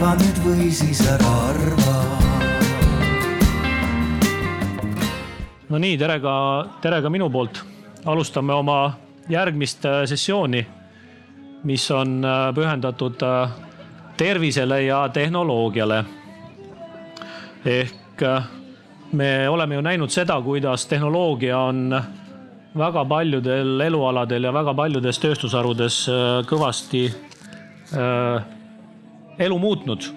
arva nüüd või siis ära arva. no nii, tere ka, tere ka minu poolt. alustame oma järgmist äh, sessiooni, mis on äh, pühendatud äh, tervisele ja tehnoloogiale. ehk me oleme ju näinud seda, kuidas tehnoloogia on väga paljudel elualadel ja väga paljudes tööstusharudes kõvasti elu muutnud.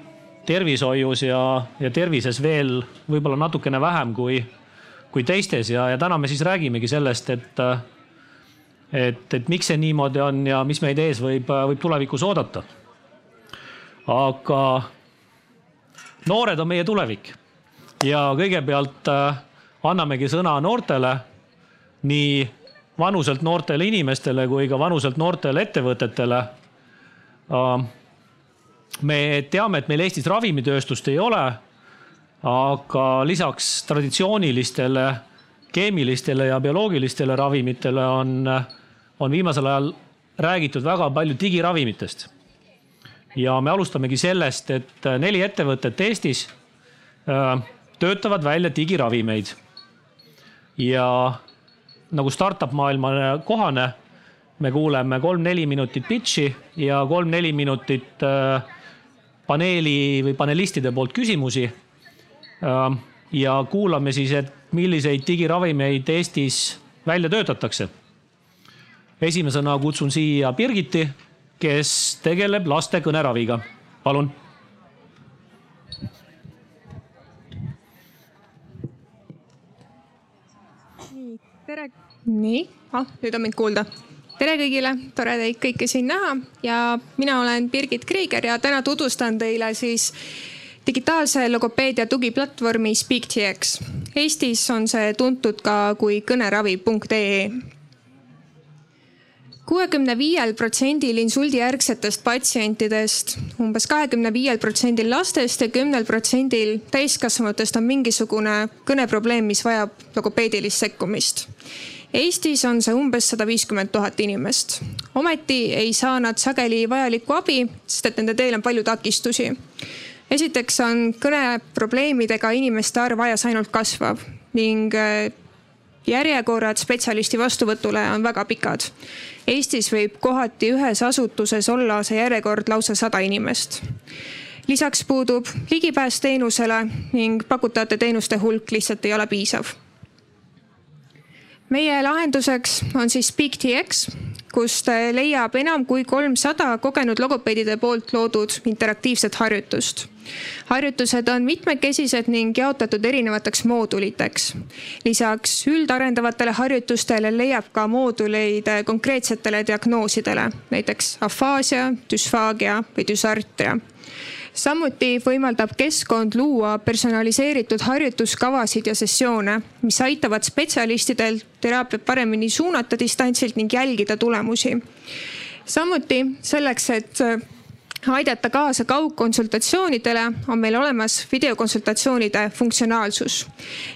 tervishoius ja, ja tervises veel võib-olla natukene vähem kui, kui teistes ja, ja täna me siis räägimegi sellest, et, et, et miks see niimoodi on ja mis meid ees võib, võib tulevikus oodata. aga noored on meie tulevik ja kõigepealt äh, annamegi sõna noortele, nii vanuselt noortele inimestele kui ka vanuselt noortele ettevõtetele äh, me teame, et meil Eestis ravimitööstust ei ole. aga lisaks traditsioonilistele keemilistele ja bioloogilistele ravimitele on, on viimasel ajal räägitud väga palju digiravimitest. ja me alustamegi sellest, et neli ettevõtet Eestis äh, töötavad välja digiravimeid. ja nagu startup maailmale kohane, me kuuleme kolm-neli minutit pitch'i ja kolm-neli minutit äh, paneeli või panelistide poolt küsimusi. Ähm, ja kuulame siis, et milliseid digiravimeid Eestis välja töötatakse. esimesena kutsun siia Birgiti, kes tegeleb laste kõneraviga. palun. tere, nii ah,, nüüd on mind kuulda tere kõigile, tore teid kõiki siin näha. Ja mina olen Birgit Krieger ja täna tutvustan teile siis digitaalse logopeedia tugiplatvormi SpeakTX. Eestis on see tuntud ka kui kõneravi.ee kuuekümne viiel protsendil insuldijärgsetest patsientidest, umbes kahekümne viiel protsendil lastest ja kümnel protsendil täiskasvanutest on mingisugune kõneprobleem, mis vajab logopeedilist sekkumist Eestis on see umbes sada viiskümmend tuhat inimest. ometi ei saa nad sageli vajalikku abi, sest et nende teel on palju takistusi. esiteks on kõneprobleemidega inimeste arv ajas ainult kasvav ning äh, järjekorrad spetsialisti vastuvõtule on väga pikad. Eestis võib kohati ühes asutuses olla see järjekord lausa sada inimest lisaks puudub ligipääs teenusele ning pakutavate teenuste hulk lihtsalt ei ole piisav meie lahenduseks on siis SpeakTX, kust leiab enam kui kolmsada kogenud logopeedide poolt loodud interaktiivset harjutust. harjutused on mitmekesised ning jaotatud erinevateks mooduliteks. lisaks üldarendavatele harjutustele leiab ka mooduleid konkreetsetele diagnoosidele, näiteks afaasia, düsfaagia või düsartria samuti võimaldab keskkond luua personaliseeritud harjutuskavasid ja sessioone, mis aitavad spetsialistidel teraapiat paremini suunata distantsilt ning jälgida tulemusi. samuti selleks, et äh, aidata kaasa kaugkonsultatsioonidele, on meil olemas videokonsultatsioonide funktsionaalsus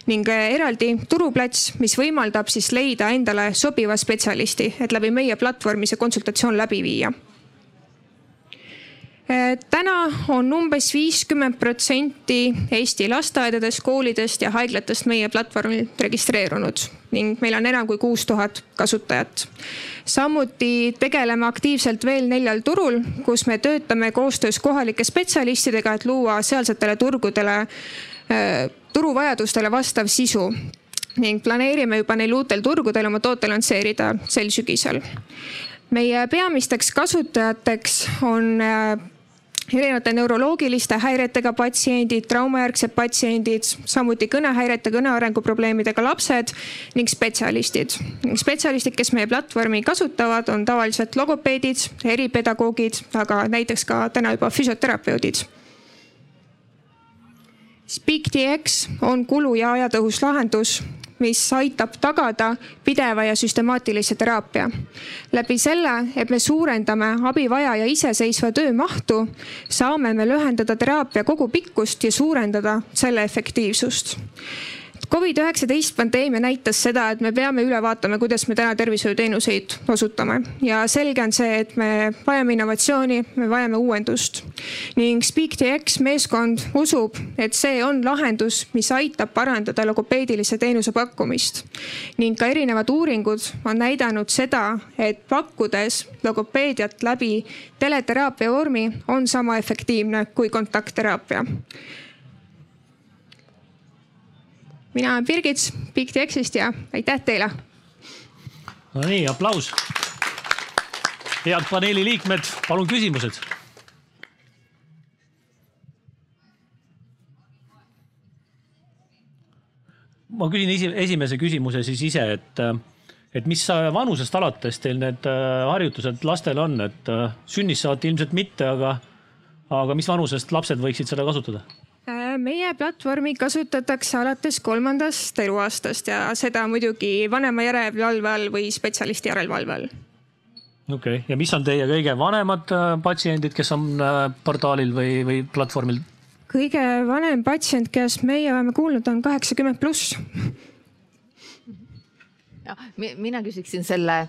ning äh, eraldi turuplats, mis võimaldab siis leida endale sobiva spetsialisti, et läbi meie platvormi see konsultatsioon läbi viia täna on umbes viiskümmend protsenti Eesti lasteaedadest, koolidest ja haiglatest meie platvormil registreerunud ning meil on enam kui kuus tuhat kasutajat. samuti tegeleme aktiivselt veel neljal turul, kus me töötame koostöös kohalike spetsialistidega, et luua sealsetele turgudele, eh, turuvajadustele vastav sisu ning planeerime juba neil uutel turgudel oma toote lansseerida sel sügisel meie peamisteks kasutajateks on eh, erinevate neuroloogiliste häiretega patsiendid, traumajärgsed patsiendid, samuti kõnehäirete, kõnearenguprobleemidega lapsed ning spetsialistid. spetsialistid, kes meie platvormi kasutavad, on tavaliselt logopeedid, eripedagoogid, aga näiteks ka täna juba füsioterapeudid SpeakDX on kulu ja ajatõhus lahendus, mis aitab tagada pideva ja süstemaatilise teraapia. läbi selle, et me suurendame abivajaja iseseisva töö mahtu, saame me lühendada teraapia kogupikkust ja suurendada selle efektiivsust Covid-19 pandeemia näitas seda, et me peame üle vaatama, kuidas me täna tervishoiuteenuseid osutame ja selge on see, et me vajame innovatsiooni, me vajame uuendust. ning SpeakDX meeskond usub, et see on lahendus, mis aitab parandada logopeedilise teenuse pakkumist. ning ka erinevad uuringud on näidanud seda, et pakkudes logopeediat läbi teleteraapia vormi on sama efektiivne kui kontaktteraapia mina olen Birgit BigTXist ja aitäh teile. Nonii, aplaus. head paneeli liikmed, palun küsimused. ma küsin esi, esimese küsimuse siis ise, et, et mis vanusest alates teil need äh, harjutused lastel on, et äh, sünnist saati ilmselt mitte, aga, aga mis vanusest lapsed võiksid seda kasutada? Meie platvormi kasutatakse alates kolmandast eluaastast ja seda muidugi vanema järelevalve all või spetsialisti järelevalve all. okei okay., ja mis on teie kõige vanemad äh, patsiendid, kes on äh, portaalil või, või platvormil? kõige vanem patsient, kes meie oleme kuulnud, on kaheksakümmend pluss mina küsiksin selle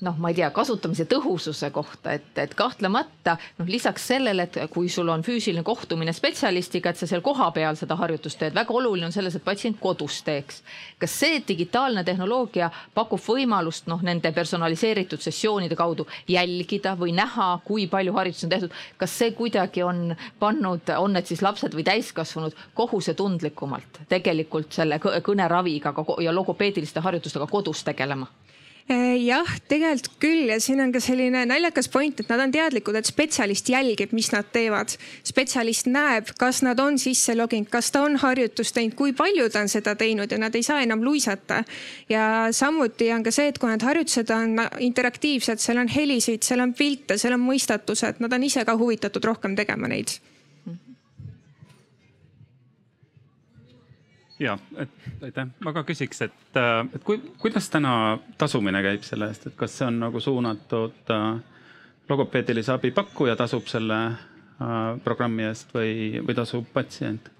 noh, ma ei tea, kasutamise tõhususe kohta, et, et kahtlemata noh, lisaks sellele, et kui sul on füüsiline kohtumine spetsialistiga, et sa seal kohapeal seda harjutust teed, väga oluline on selles, et patsient kodus teeks. kas see digitaalne tehnoloogia pakub võimalust noh, nende personaliseeritud sessioonide kaudu jälgida või näha, kui palju harjutusi on tehtud, kas see kuidagi on pannud, on need siis lapsed või täiskasvanud kohusetundlikumalt tegelikult selle kõneraviga ja logopeediliste harjutuste harjutustega kodus tegelema? Eh, jah, tegelikult küll ja siin on ka selline naljakas point, et nad on teadlikud, et spetsialist jälgib, mis nad teevad. spetsialist näeb, kas nad on sisse loginud, kas ta on harjutust teinud, kui palju ta on seda teinud ja nad ei saa enam luisata. ja samuti on ka see, et kui need harjutused on interaktiivsed, seal on helisid, seal on pilte, seal on mõistatused, nad on ise ka huvitatud rohkem tegema neid ja, et aitäh, ma ka küsiks, et, et kui, kuidas täna tasumine käib selle eest, et kas see on nagu suunatud äh, logopeedilise abi pakkuja tasub selle äh, programmi eest või, või tasub patsient?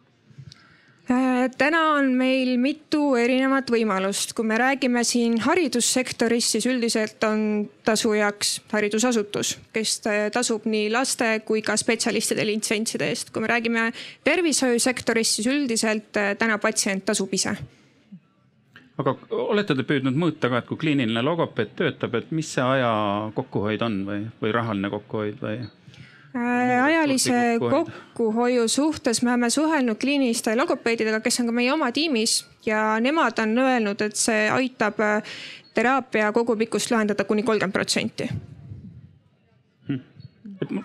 Äh, täna on meil mitu erinevat võimalust, kui me räägime siin haridussektorist, siis üldiselt on tasujaks haridusasutus, kes tasub nii laste kui ka spetsialistide litsentside eest. kui me räägime tervishoiusektorist, siis üldiselt äh, täna patsient tasub ise aga olete te püüdnud mõõta ka, et kui kliiniline logopeed töötab, et mis see aja kokkuhoid on või, või rahaline kokkuhoid või? Äh, ajalise kokkuhoiu suhtes me oleme suhelnud kliiniliste logopeedidega, kes on ka meie oma tiimis ja nemad on öelnud, et see aitab äh, teraapia kogupikkust lühendada kuni kolmkümmend protsenti. Hm.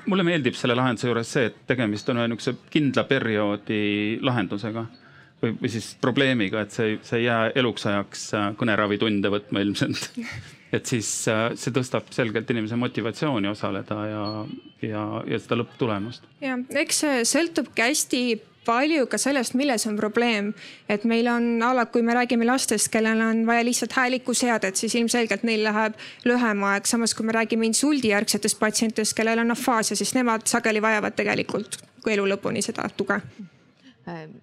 mulle meeldib selle lahenduse juures see, et tegemist on ühe niisuguse kindla perioodi lahendusega või, või siis probleemiga, et see, see ei jää eluks ajaks äh, kõneravitunde võtma ilmselt et siis äh, see tõstab selgelt inimese motivatsiooni osaleda ja, ja, ja seda lõpptulemust. ja eks see sõltubki hästi palju ka sellest, milles on probleem. et meil on alati, kui me räägime lastest, kellel on vaja lihtsalt häälikuseadet, siis ilmselgelt neil läheb lühem aeg. samas, kui me räägime insuldijärgsetest patsientidest, kellel on afaasia, siis nemad sageli vajavad tegelikult elu lõpuni seda tuge ähm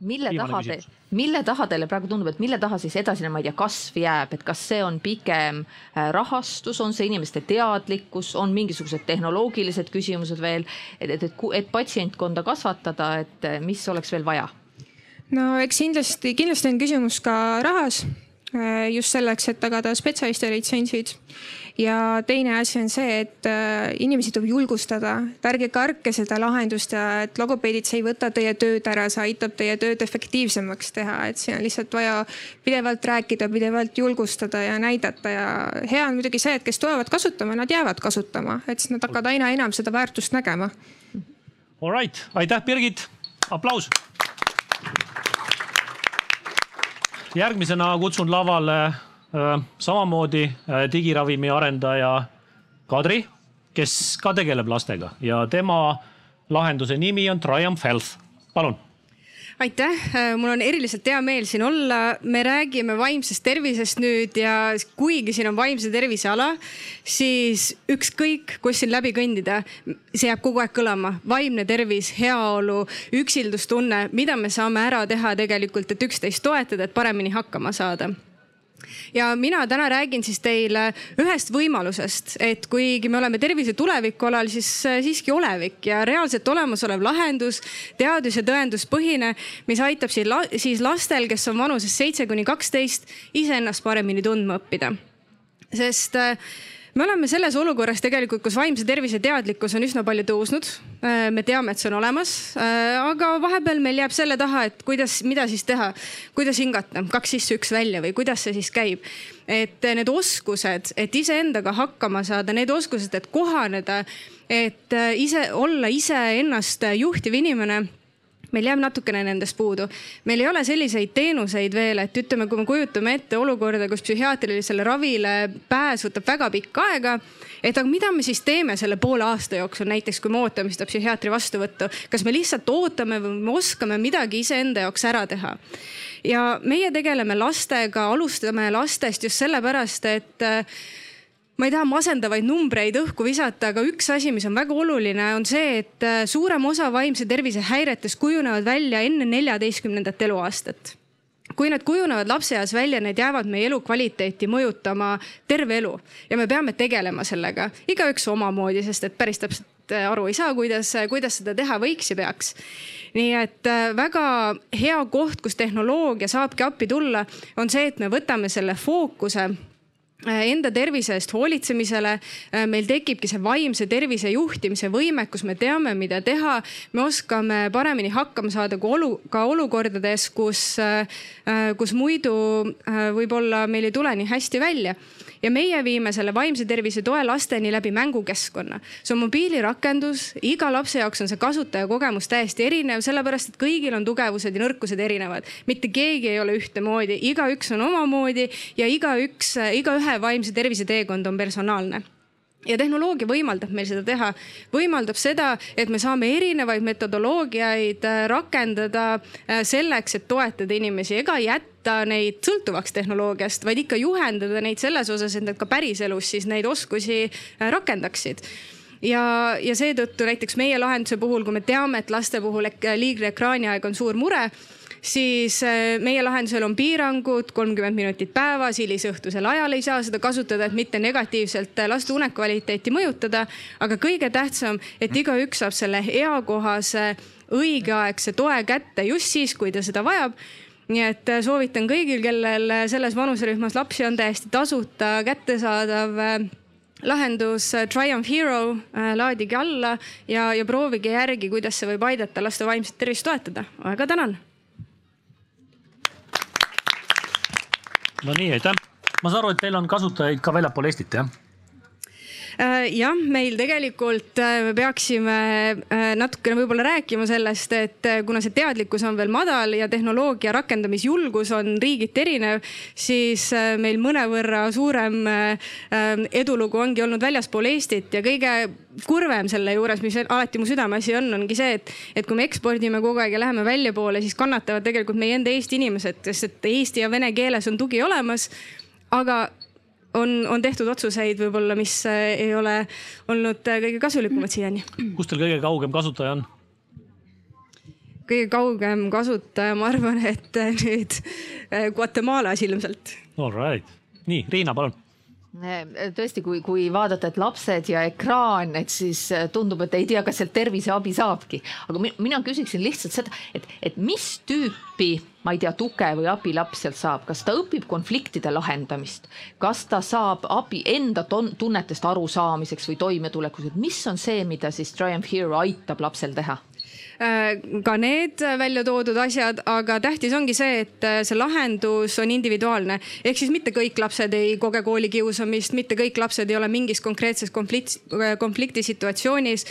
mille taha te, mille taha teile praegu tundub, et mille taha siis edasine, ma ei tea, kasv jääb, et kas see on pigem äh, rahastus, on see inimeste teadlikkus, on mingisugused tehnoloogilised küsimused veel, et, et, et, et patsientkonda kasvatada, et mis oleks veel vaja? no eks kindlasti, kindlasti on küsimus ka rahas just selleks, et tagada spetsialistide litsentsid. ja teine asi on see, et äh, inimesi tuleb julgustada, et ärge kartke seda lahendust ja et logopeedid, see ei võta teie tööd ära, see aitab teie tööd efektiivsemaks teha, et siin on lihtsalt vaja pidevalt rääkida, pidevalt julgustada ja näidata. Ja hea on muidugi see, et kes tulevad kasutama, nad jäävad kasutama, et siis nad hakkavad aina enam seda väärtust nägema. All right, aitäh, Birgit, aplaus järgmisena kutsun lavale samamoodi digiravimi arendaja Kadri, kes ka tegeleb lastega. Ja tema lahenduse nimi on Triumph Health, palun aitäh, mul on eriliselt hea meel siin olla. me räägime vaimsest tervisest nüüd ja kuigi siin on vaimse tervise ala, siis ükskõik, kus siin läbi kõndida, see jääb kogu aeg kõlama. vaimne tervis, heaolu, üksildustunne, mida me saame ära teha tegelikult, et üksteist toetada, et paremini hakkama saada ja mina täna räägin siis teile ühest võimalusest, et kuigi me oleme tervise tuleviku alal, siis äh, siiski olevik ja reaalselt olemasolev lahendus, teadus- ja tõenduspõhine, mis aitab siis lastel, kes on vanuses seitse kuni kaksteist, iseennast paremini tundma õppida. sest äh, me oleme selles olukorras tegelikult, kus vaimse tervise teadlikkus on üsna palju tõusnud. Äh, me teame, et see on olemas, äh, aga vahepeal meil jääb selle taha, et kuidas, mida siis teha, kuidas hingata, kaks sisse, üks välja või kuidas see siis käib. et need oskused, et iseendaga hakkama saada, need oskused, et kohaneda, et äh, ise olla iseennast juhtiv inimene meil jääb natukene nendest puudu. meil ei ole selliseid teenuseid veel, et ütleme, kui me kujutame ette olukorda, kus psühhiaatrilisele ravile pääs võtab väga pikka aega. et aga mida me siis teeme selle poole aasta jooksul, näiteks kui me ootame seda psühhiaatri vastuvõttu, kas me lihtsalt ootame või me oskame midagi iseenda jaoks ära teha? ja meie tegeleme lastega, alustame lastest just sellepärast, et ma ei taha masendavaid numbreid õhku visata, aga üks asi, mis on väga oluline, on see, et äh, suurem osa vaimse tervise häiretest kujunevad välja enne neljateistkümnendat eluaastat kui need kujunevad lapseeas välja, need jäävad meie elukvaliteeti mõjutama terve elu ja me peame tegelema sellega, igaüks omamoodi, sest et päris täpselt äh, aru ei saa, kuidas, kuidas seda teha võiks ja peaks. nii et äh, väga hea koht, kus tehnoloogia saabki appi tulla, on see, et me võtame selle fookuse Äh, enda tervise eest hoolitsemisele. Äh, meil tekibki see vaimse tervise juhtimise võimekus, me teame, mida teha. me oskame paremini hakkama saada kui olu, ka olukordades, kus, äh, kus muidu võib-olla meil ei tule nii hästi välja ja meie viime selle vaimse tervise toe lasteni läbi mängukeskkonna. see on mobiilirakendus, iga lapse jaoks on see kasutajakogemus täiesti erinev, sellepärast et kõigil on tugevused ja nõrkused erinevad. mitte keegi ei ole ühtemoodi, igaüks on omamoodi ja igaüks, igaühe vaimse tervise teekond on personaalne ja tehnoloogia võimaldab meil seda teha, võimaldab seda, et me saame erinevaid metodoloogiaid äh, rakendada äh, selleks, et toetada inimesi. Ega jätta neid sõltuvaks tehnoloogiast, vaid ikka juhendada neid selles osas, et nad ka päriselus siis neid oskusi äh, rakendaksid. Ja, ja seetõttu näiteks meie lahenduse puhul, kui me teame, et laste puhul liigne ekraaniaeg on suur mure siis äh, meie lahendusel on piirangud, kolmkümmend minutit päevas, hilisõhtusel ajal ei saa seda kasutada, et mitte negatiivselt äh, laste unekvaliteeti mõjutada. aga kõige tähtsam, et igaüks saab selle eakohase, õigeaegse toe kätte just siis, kui ta seda vajab nii et äh, soovitan kõigil, kellel selles vanuserühmas lapsi on täiesti tasuta kättesaadav lahendus Triumph Hero, laadige alla ja, ja proovige järgi, kuidas see võib aidata laste vaimset tervist toetada. väga tänan no nii, aitäh. ma saan aru, et teil on kasutajaid ka väljapool Eestit, jah? Äh, jah, meil tegelikult äh, me peaksime äh, natukene võib-olla rääkima sellest, et kuna see teadlikkus on veel madal ja tehnoloogia rakendamisjulgus on riigiti erinev, siis meil mõnevõrra suurem edulugu ongi olnud väljaspool Eestit ja kõige kurvem selle juures, mis alati mu südameasi on, ongi see, et, et kui me ekspordime kogu aeg ja läheme väljapoole, siis kannatavad tegelikult meie enda Eesti inimesed, sest et eesti ja vene keeles on tugi olemas aga on, on tehtud otsuseid võib-olla, mis äh, ei ole olnud äh, kõige kasulikumad siiani. kus teil kõige kaugem kasutaja on? kõige kaugem kasutaja, ma arvan, et äh, nüüd Guatemalas ilmselt. All right, nii Riina, palun tõesti, kui, kui vaadata, et lapsed ja ekraan, et siis tundub, et ei tea, kas sealt terviseabi saabki. aga mina küsiksin lihtsalt seda, et, et mis tüüpi ma ei tea, tuge või abi laps sealt saab, kas ta õpib konfliktide lahendamist, kas ta saab abi enda tunnetest arusaamiseks või toimetulekuks, et mis on see, mida siis Triumph Hero aitab lapsel teha? Äh, ka need välja toodud asjad, aga tähtis ongi see, et äh, see lahendus on individuaalne. ehk siis mitte kõik lapsed ei koge koolikiusamist, mitte kõik lapsed ei ole mingis konkreetses konflikt, äh, konfliktisituatsioonis.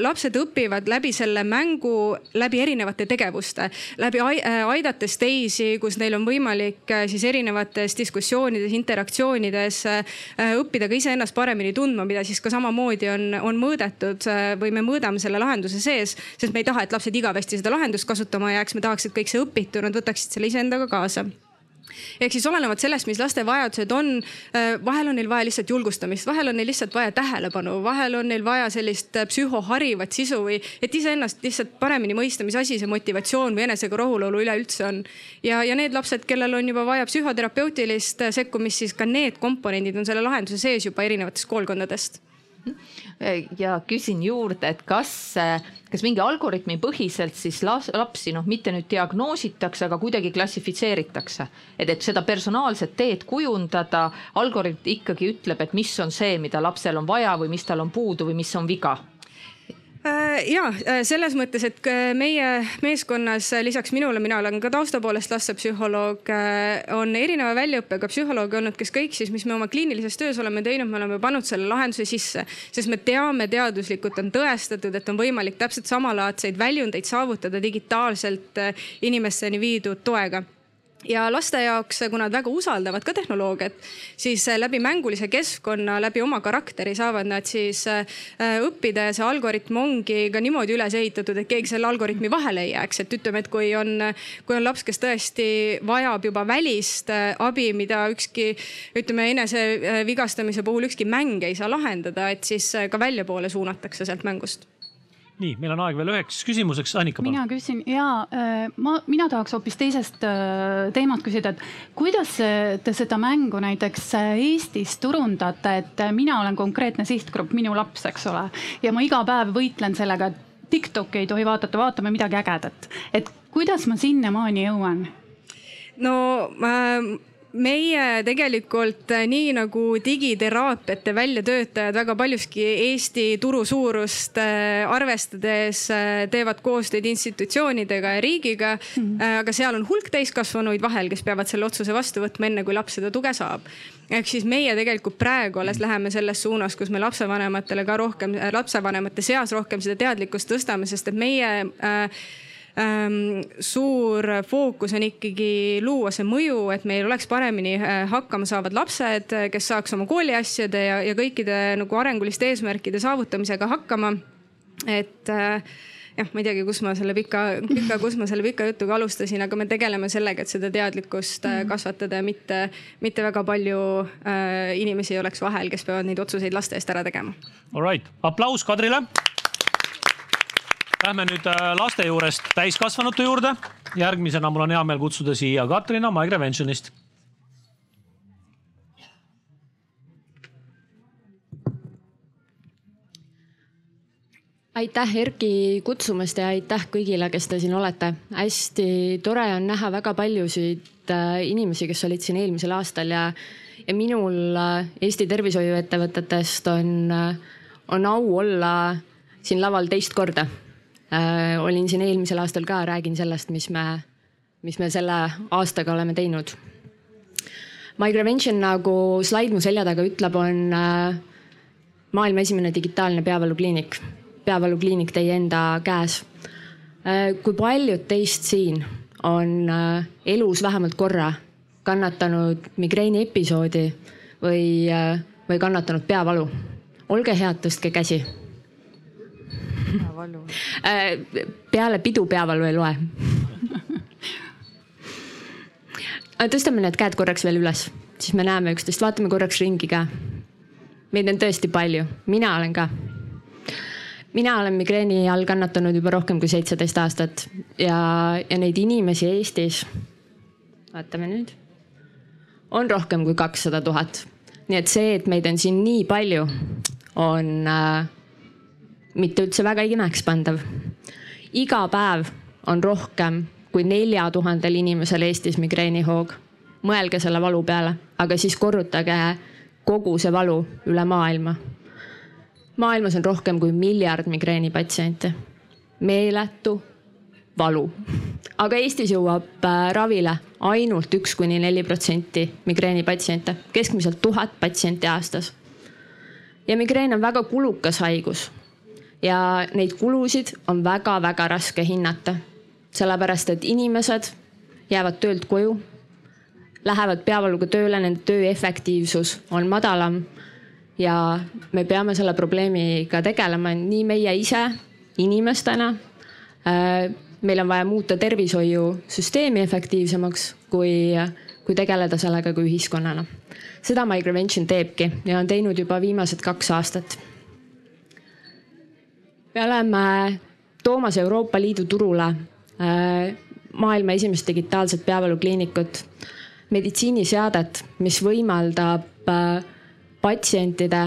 lapsed õpivad läbi selle mängu, läbi erinevate tegevuste, läbi aidates teisi, kus neil on võimalik siis erinevates diskussioonides, interaktsioonides õppida ka iseennast paremini tundma, mida siis ka samamoodi on, on mõõdetud või me mõõdame selle lahenduse sees, sest me ei taha, et lapsed igavesti seda lahendust kasutama jääks, me tahaks, et kõik see õpitu, nad võtaksid selle iseendaga kaasa ehk siis olenevalt sellest, mis laste vajadused on, äh, vahel on neil vaja lihtsalt julgustamist, vahel on neil lihtsalt vaja tähelepanu, vahel on neil vaja sellist äh, psühhoharivat sisu või et iseennast lihtsalt paremini mõista, mis asi see motivatsioon või enesega rahulolu üleüldse on. ja, ja need lapsed, kellel on juba vaja psühhoterapeutilist äh, sekkumist, siis ka need komponendid on selle lahenduse sees juba erinevatest koolkondadest ja küsin juurde, et kas, kas mingi algoritmi põhiselt siis lapsi noh, mitte nüüd diagnoositakse, aga kuidagi klassifitseeritakse, et, et seda personaalset teed kujundada, algoritm ikkagi ütleb, et mis on see, mida lapsel on vaja või mis tal on puudu või mis on viga ja äh, selles mõttes, et meie meeskonnas lisaks minule, mina olen ka tausta poolest lastepsühholoog, äh, on erineva väljaõppega psühholooge olnud, kes kõik siis, mis me oma kliinilises töös oleme teinud, me oleme pannud selle lahenduse sisse, sest me teame teaduslikult on tõestatud, et on võimalik täpselt samalaadseid väljundeid saavutada digitaalselt inimesteni viidud toega ja laste jaoks, kuna nad väga usaldavad ka tehnoloogiat, siis äh, läbi mängulise keskkonna, läbi oma karakteri saavad nad siis äh, õppida ja see algoritm ongi ka niimoodi üles ehitatud, et keegi selle algoritmi vahele ei jääks, et ütleme, et kui on, kui on laps, kes tõesti vajab juba välist äh, abi, mida ükski ütleme enese vigastamise puhul ükski mäng ei saa lahendada, et siis ka väljapoole suunatakse sealt mängust nii, meil on aeg veel üheks küsimuseks, Annika. mina küsin ja äh, ma, mina tahaks hoopis teisest äh, teemat küsida, et kuidas te seda mängu näiteks äh, Eestis turundate, et mina olen konkreetne sihtgrupp, minu laps, eks ole, ja ma iga päev võitlen sellega, et Tiktoki ei tohi vaadata, vaatame midagi ägedat, et kuidas ma sinnamaani jõuan? no äh, meie tegelikult äh, nii nagu digiteraapiate väljatöötajad väga paljuski Eesti turu suurust äh, arvestades äh, teevad koostööd institutsioonidega ja riigiga mm. -hmm. aga seal on hulk täiskasvanuid vahel, kes peavad selle otsuse vastu võtma, enne kui laps seda tuge saab. ehk siis meie tegelikult praegu alles läheme selles suunas, kus me lapsevanematele ka rohkem, lapsevanemate seas rohkem seda teadlikkust tõstame, sest et meie äh, suur fookus on ikkagi luua see mõju, et meil oleks paremini äh, hakkama saavad lapsed, kes saaks oma kooliasjade ja, ja kõikide nagu arenguliste eesmärkide saavutamisega hakkama. et äh, jah, ma ei teagi, kus ma selle pika, pika, kus ma selle pika jutuga alustasin, aga me tegeleme sellega, et seda teadlikkust äh, kasvatada ja mitte, mitte väga palju äh, inimesi ei oleks vahel, kes peavad neid otsuseid laste eest ära tegema. All right, aplaus Kadrile Lähme nüüd äh, laste juurest täiskasvanute juurde. järgmisena mul on hea meel kutsuda siia Katrina Migreventionist. aitäh Erki kutsumast ja aitäh kõigile, kes te siin olete. hästi tore on näha väga paljusid äh, inimesi, kes olid siin eelmisel aastal ja, ja minul äh, Eesti tervishoiuettevõtetest on, on au olla siin laval teist korda. Olin siin eelmisel aastal ka, räägin sellest, mis me, mis me selle aastaga oleme teinud. Migrevention, nagu slaid mu selja taga ütleb, on äh, maailma esimene digitaalne peavalukliinik. peavalukliinik teie enda käes äh,. kui paljud teist siin on äh, elus vähemalt korra kannatanud migreeni episoodi või, äh, või kannatanud peavalu? olge head, tõstke käsi Äh, peale pidu peavalu ei loe tõstame need käed korraks veel üles, siis me näeme üksteist, vaatame korraks ringi ka. meid on tõesti palju, mina olen ka. mina olen migreeni all kannatanud juba rohkem kui seitseteist aastat ja, ja neid inimesi Eestis, vaatame nüüd, on rohkem kui kakssada tuhat. nii et see, et meid on siin nii palju, on äh, mitte üldse väga imekspandav. iga päev on rohkem kui nelja tuhandel inimesel Eestis migreenihoog. mõelge selle valu peale, aga siis korrutage kogu see valu üle maailma. maailmas on rohkem kui miljard migreenipatsienti. meeletu valu. aga Eestis jõuab äh, ravile ainult üks kuni neli protsenti migreenipatsiente, keskmiselt tuhat patsienti aastas. ja migreen on väga kulukas haigus ja neid kulusid on väga-väga raske hinnata. sellepärast, et inimesed jäävad töölt koju, lähevad peavaluga tööle, nende töö efektiivsus on madalam. ja me peame selle probleemiga tegelema nii meie ise inimestena meil on vaja muuta tervishoiusüsteemi efektiivsemaks, kui, kui tegeleda sellega kui ühiskonnana. seda Microvention teebki ja on teinud juba viimased kaks aastat. Me oleme toomas Euroopa Liidu turule äh, maailma esimest digitaalset peavalukliinikut, meditsiiniseadet, mis võimaldab äh, patsientide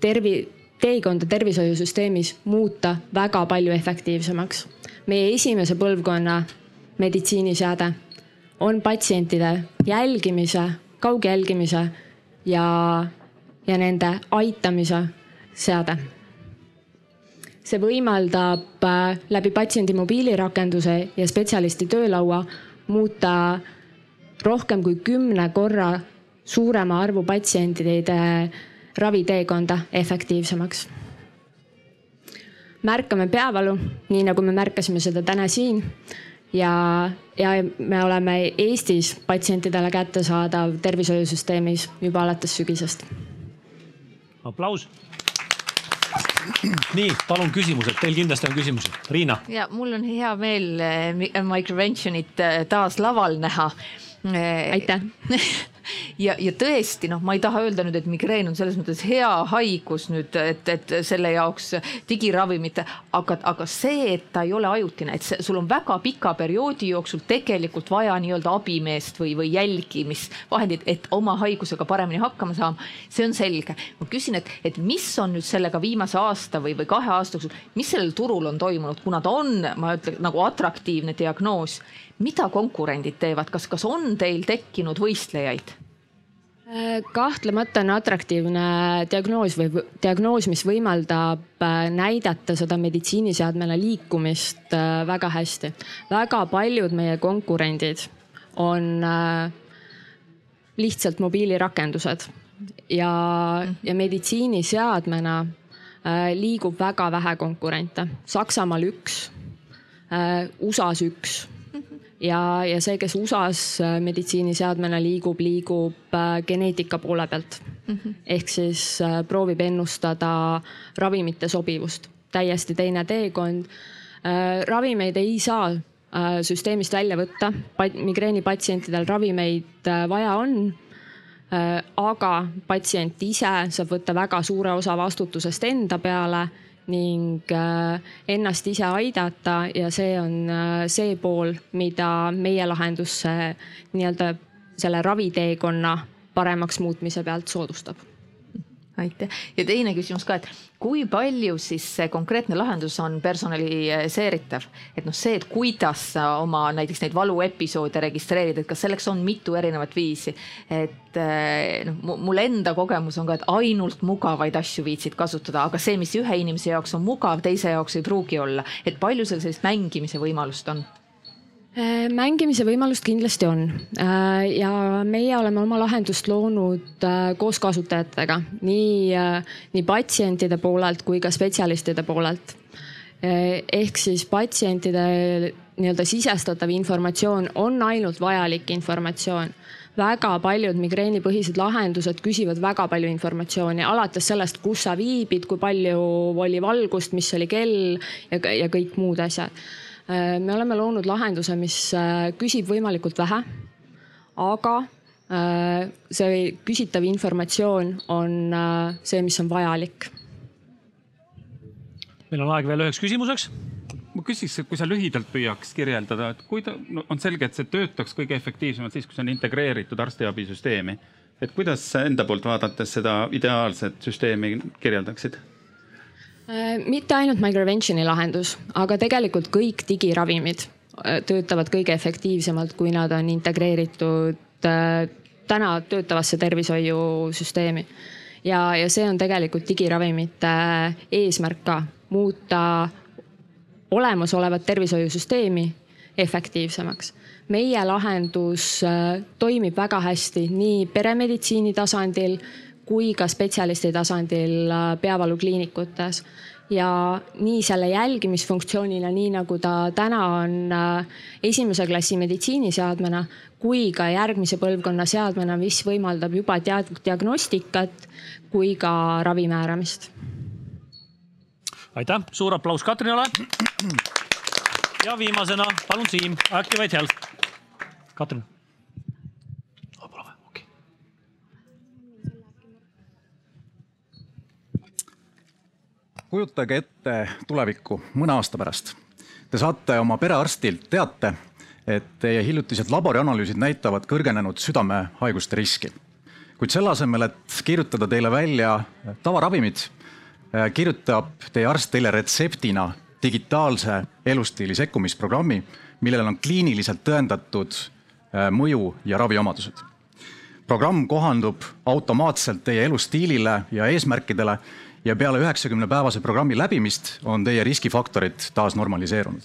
tervi-, teekonda tervishoiusüsteemis muuta väga palju efektiivsemaks. meie esimese põlvkonna meditsiiniseade on patsientide jälgimise, kaugjälgimise ja, ja nende aitamise seade. See võimaldab äh, läbi patsiendi mobiilirakenduse ja spetsialisti töölaua muuta rohkem kui kümne korra suurema arvu patsientide raviteekonda efektiivsemaks. märkame peavalu, nii nagu me märkasime seda täna siin ja, ja me oleme Eestis patsientidele kättesaadav tervishoiusüsteemis juba alates sügisest. aplaus. nii, palun küsimused, teil kindlasti on küsimusi. Riina. ja mul on hea meel eh, Microventionit eh, taas laval näha. aitäh ja, ja tõesti noh, ma ei taha öelda nüüd, et migreen on selles mõttes hea haigus nüüd, et, et selle jaoks digiravimite, aga, aga see, et ta ei ole ajutine, et see, sul on väga pika perioodi jooksul tegelikult vaja nii-öelda abimeest või, või jälgimisvahendit, et oma haigusega paremini hakkama saama. see on selge. ma küsin, et, et mis on nüüd sellega viimase aasta või, või kahe aasta jooksul, mis sellel turul on toimunud, kuna ta on, ma ütlen nagu atraktiivne diagnoos mida konkurendid teevad, kas, kas on teil tekkinud võistlejaid? kahtlemata on atraktiivne diagnoos või diagnoos, mis võimaldab äh, näidata seda meditsiiniseadmena liikumist äh, väga hästi. väga paljud meie konkurendid on äh, lihtsalt mobiilirakendused ja, ja meditsiiniseadmena liigub väga vähe konkurente. Saksamaal üks, USA-s üks ja, ja see, kes USA-s äh, meditsiiniseadmena liigub, liigub äh, geneetika poole pealt mm. -hmm. ehk siis äh, proovib ennustada ravimite sobivust, täiesti teine teekond. ravimeid ei saa süsteemist välja võtta, migreenipatsientidel ravimeid vaja on aga patsient ise saab võtta väga suure osa vastutusest enda peale ning äh, ennast ise aidata ja see on äh, see pool, mida meie lahendus nii-öelda selle raviteekonna paremaks muutmise pealt soodustab aitäh. Ja teine küsimus ka, et kui palju siis see konkreetne lahendus on personaliseeritav, et noh, see, et kuidas sa oma näiteks neid valuepisoode registreerid, et kas selleks on mitu erinevat viisi. et eh, noh, mul enda kogemus on ka, et ainult mugavaid asju viitsid kasutada, aga see, mis ühe inimese jaoks on mugav, teise jaoks ei pruugi olla, et palju seal sellist mängimise võimalust on mängimise võimalust kindlasti on. Äh, ja meie oleme oma lahendust loonud äh, koos kasutajatega, nii, nii patsientide poolelt kui ka spetsialistide poolelt. ehk siis patsientide nii-öelda sisestatav informatsioon on ainult vajalik informatsioon. Väga paljud migreenipõhised lahendused küsivad väga palju informatsiooni, alates sellest, kus sa viibid, kui palju oli valgust, mis oli kell ja, ja kõik muud asjad. Äh, me oleme loonud lahenduse, mis äh, küsib võimalikult vähe, aga äh, see küsitav informatsioon on see, mis on vajalik. meil on aeg veel üheks küsimuseks ma küsiks, kui sa lühidalt püüaks kirjeldada, et kui ta no, on selge, et see töötaks kõige efektiivsemalt siis, kui see on integreeritud arstiabisüsteemi. et kuidas sa enda poolt vaadates seda ideaalset süsteemi kirjeldaksid? Äh, mitte ainult Microventioni lahendus, aga tegelikult kõik digiravimid äh, töötavad kõige efektiivsemalt, kui nad on integreeritud äh, täna töötavasse tervishoiusüsteemi. ja, ja see on tegelikult digiravimite eesmärk ka, muuta olemasolevat tervishoiusüsteemi efektiivsemaks. meie lahendus toimib väga hästi nii peremeditsiini tasandil kui ka spetsialisti tasandil äh, peavalukliinikutes ja nii selle jälgimisfunktsioonina, nii nagu ta täna on äh, esimese klassi meditsiiniseadmena, kui ka järgmise põlvkonna seadmena, mis võimaldab juba diagnostikat kui ka ravi määramist. aitäh, suur aplaus Katrinale. ja viimasena palun Siim, Activate Health. Katrin. Pole vaja, okei. Kujutage ette tulevikku mõne aasta pärast. Te saate oma perearstilt teate, et teie hiljutised laborianalüüsid näitavad kõrgenenud südamehaiguste riski. kuid selle asemel, et kirjutada teile välja tavaravimid, kirjutab teie arst teile retseptina digitaalse elustiili sekkumisprogrammi, millel on kliiniliselt tõendatud mõju ja raviomadused. programm kohandub automaatselt teie elustiilile ja eesmärkidele ja peale üheksakümne päevase programmi läbimist on teie riskifaktorid taas normaliseerunud.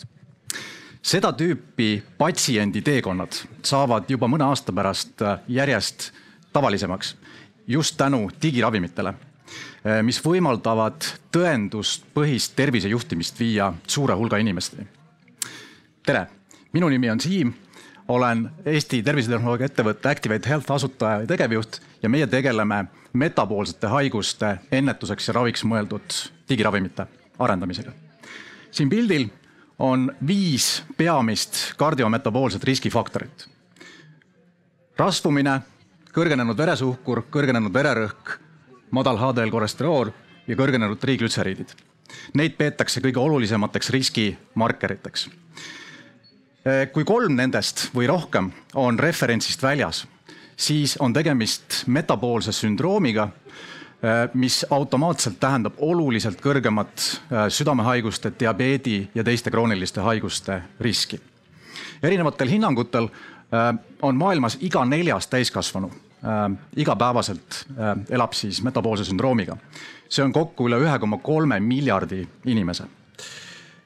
seda tüüpi patsiendi teekonnad saavad juba mõne aasta pärast järjest tavalisemaks just tänu digiravimitele, mis võimaldavad tõenduspõhist tervisejuhtimist viia suure hulga inimesteni. tere, minu nimi on Siim olen Eesti tervisetehnoloogia ettevõtte Activate Health asutaja ja tegevjuht ja meie tegeleme metaboolsete haiguste ennetuseks ja raviks mõeldud digiravimite arendamisega. siin pildil on viis peamist kardiometaboolset riskifaktorit. rasvumine, kõrgenenud veresuhkur, kõrgenenud vererõhk, madal HDL kolesterool ja kõrgenenud triiglütseriidid. Neid peetakse kõige olulisemateks riskimarkeriteks kui kolm nendest või rohkem on referentsist väljas, siis on tegemist metaboolse sündroomiga, mis automaatselt tähendab oluliselt kõrgemat südamehaiguste, diabeedi ja teiste krooniliste haiguste riski. erinevatel hinnangutel on maailmas iga neljas täiskasvanu igapäevaselt elab siis metaboolse sündroomiga. see on kokku üle ühe koma kolme miljardi inimese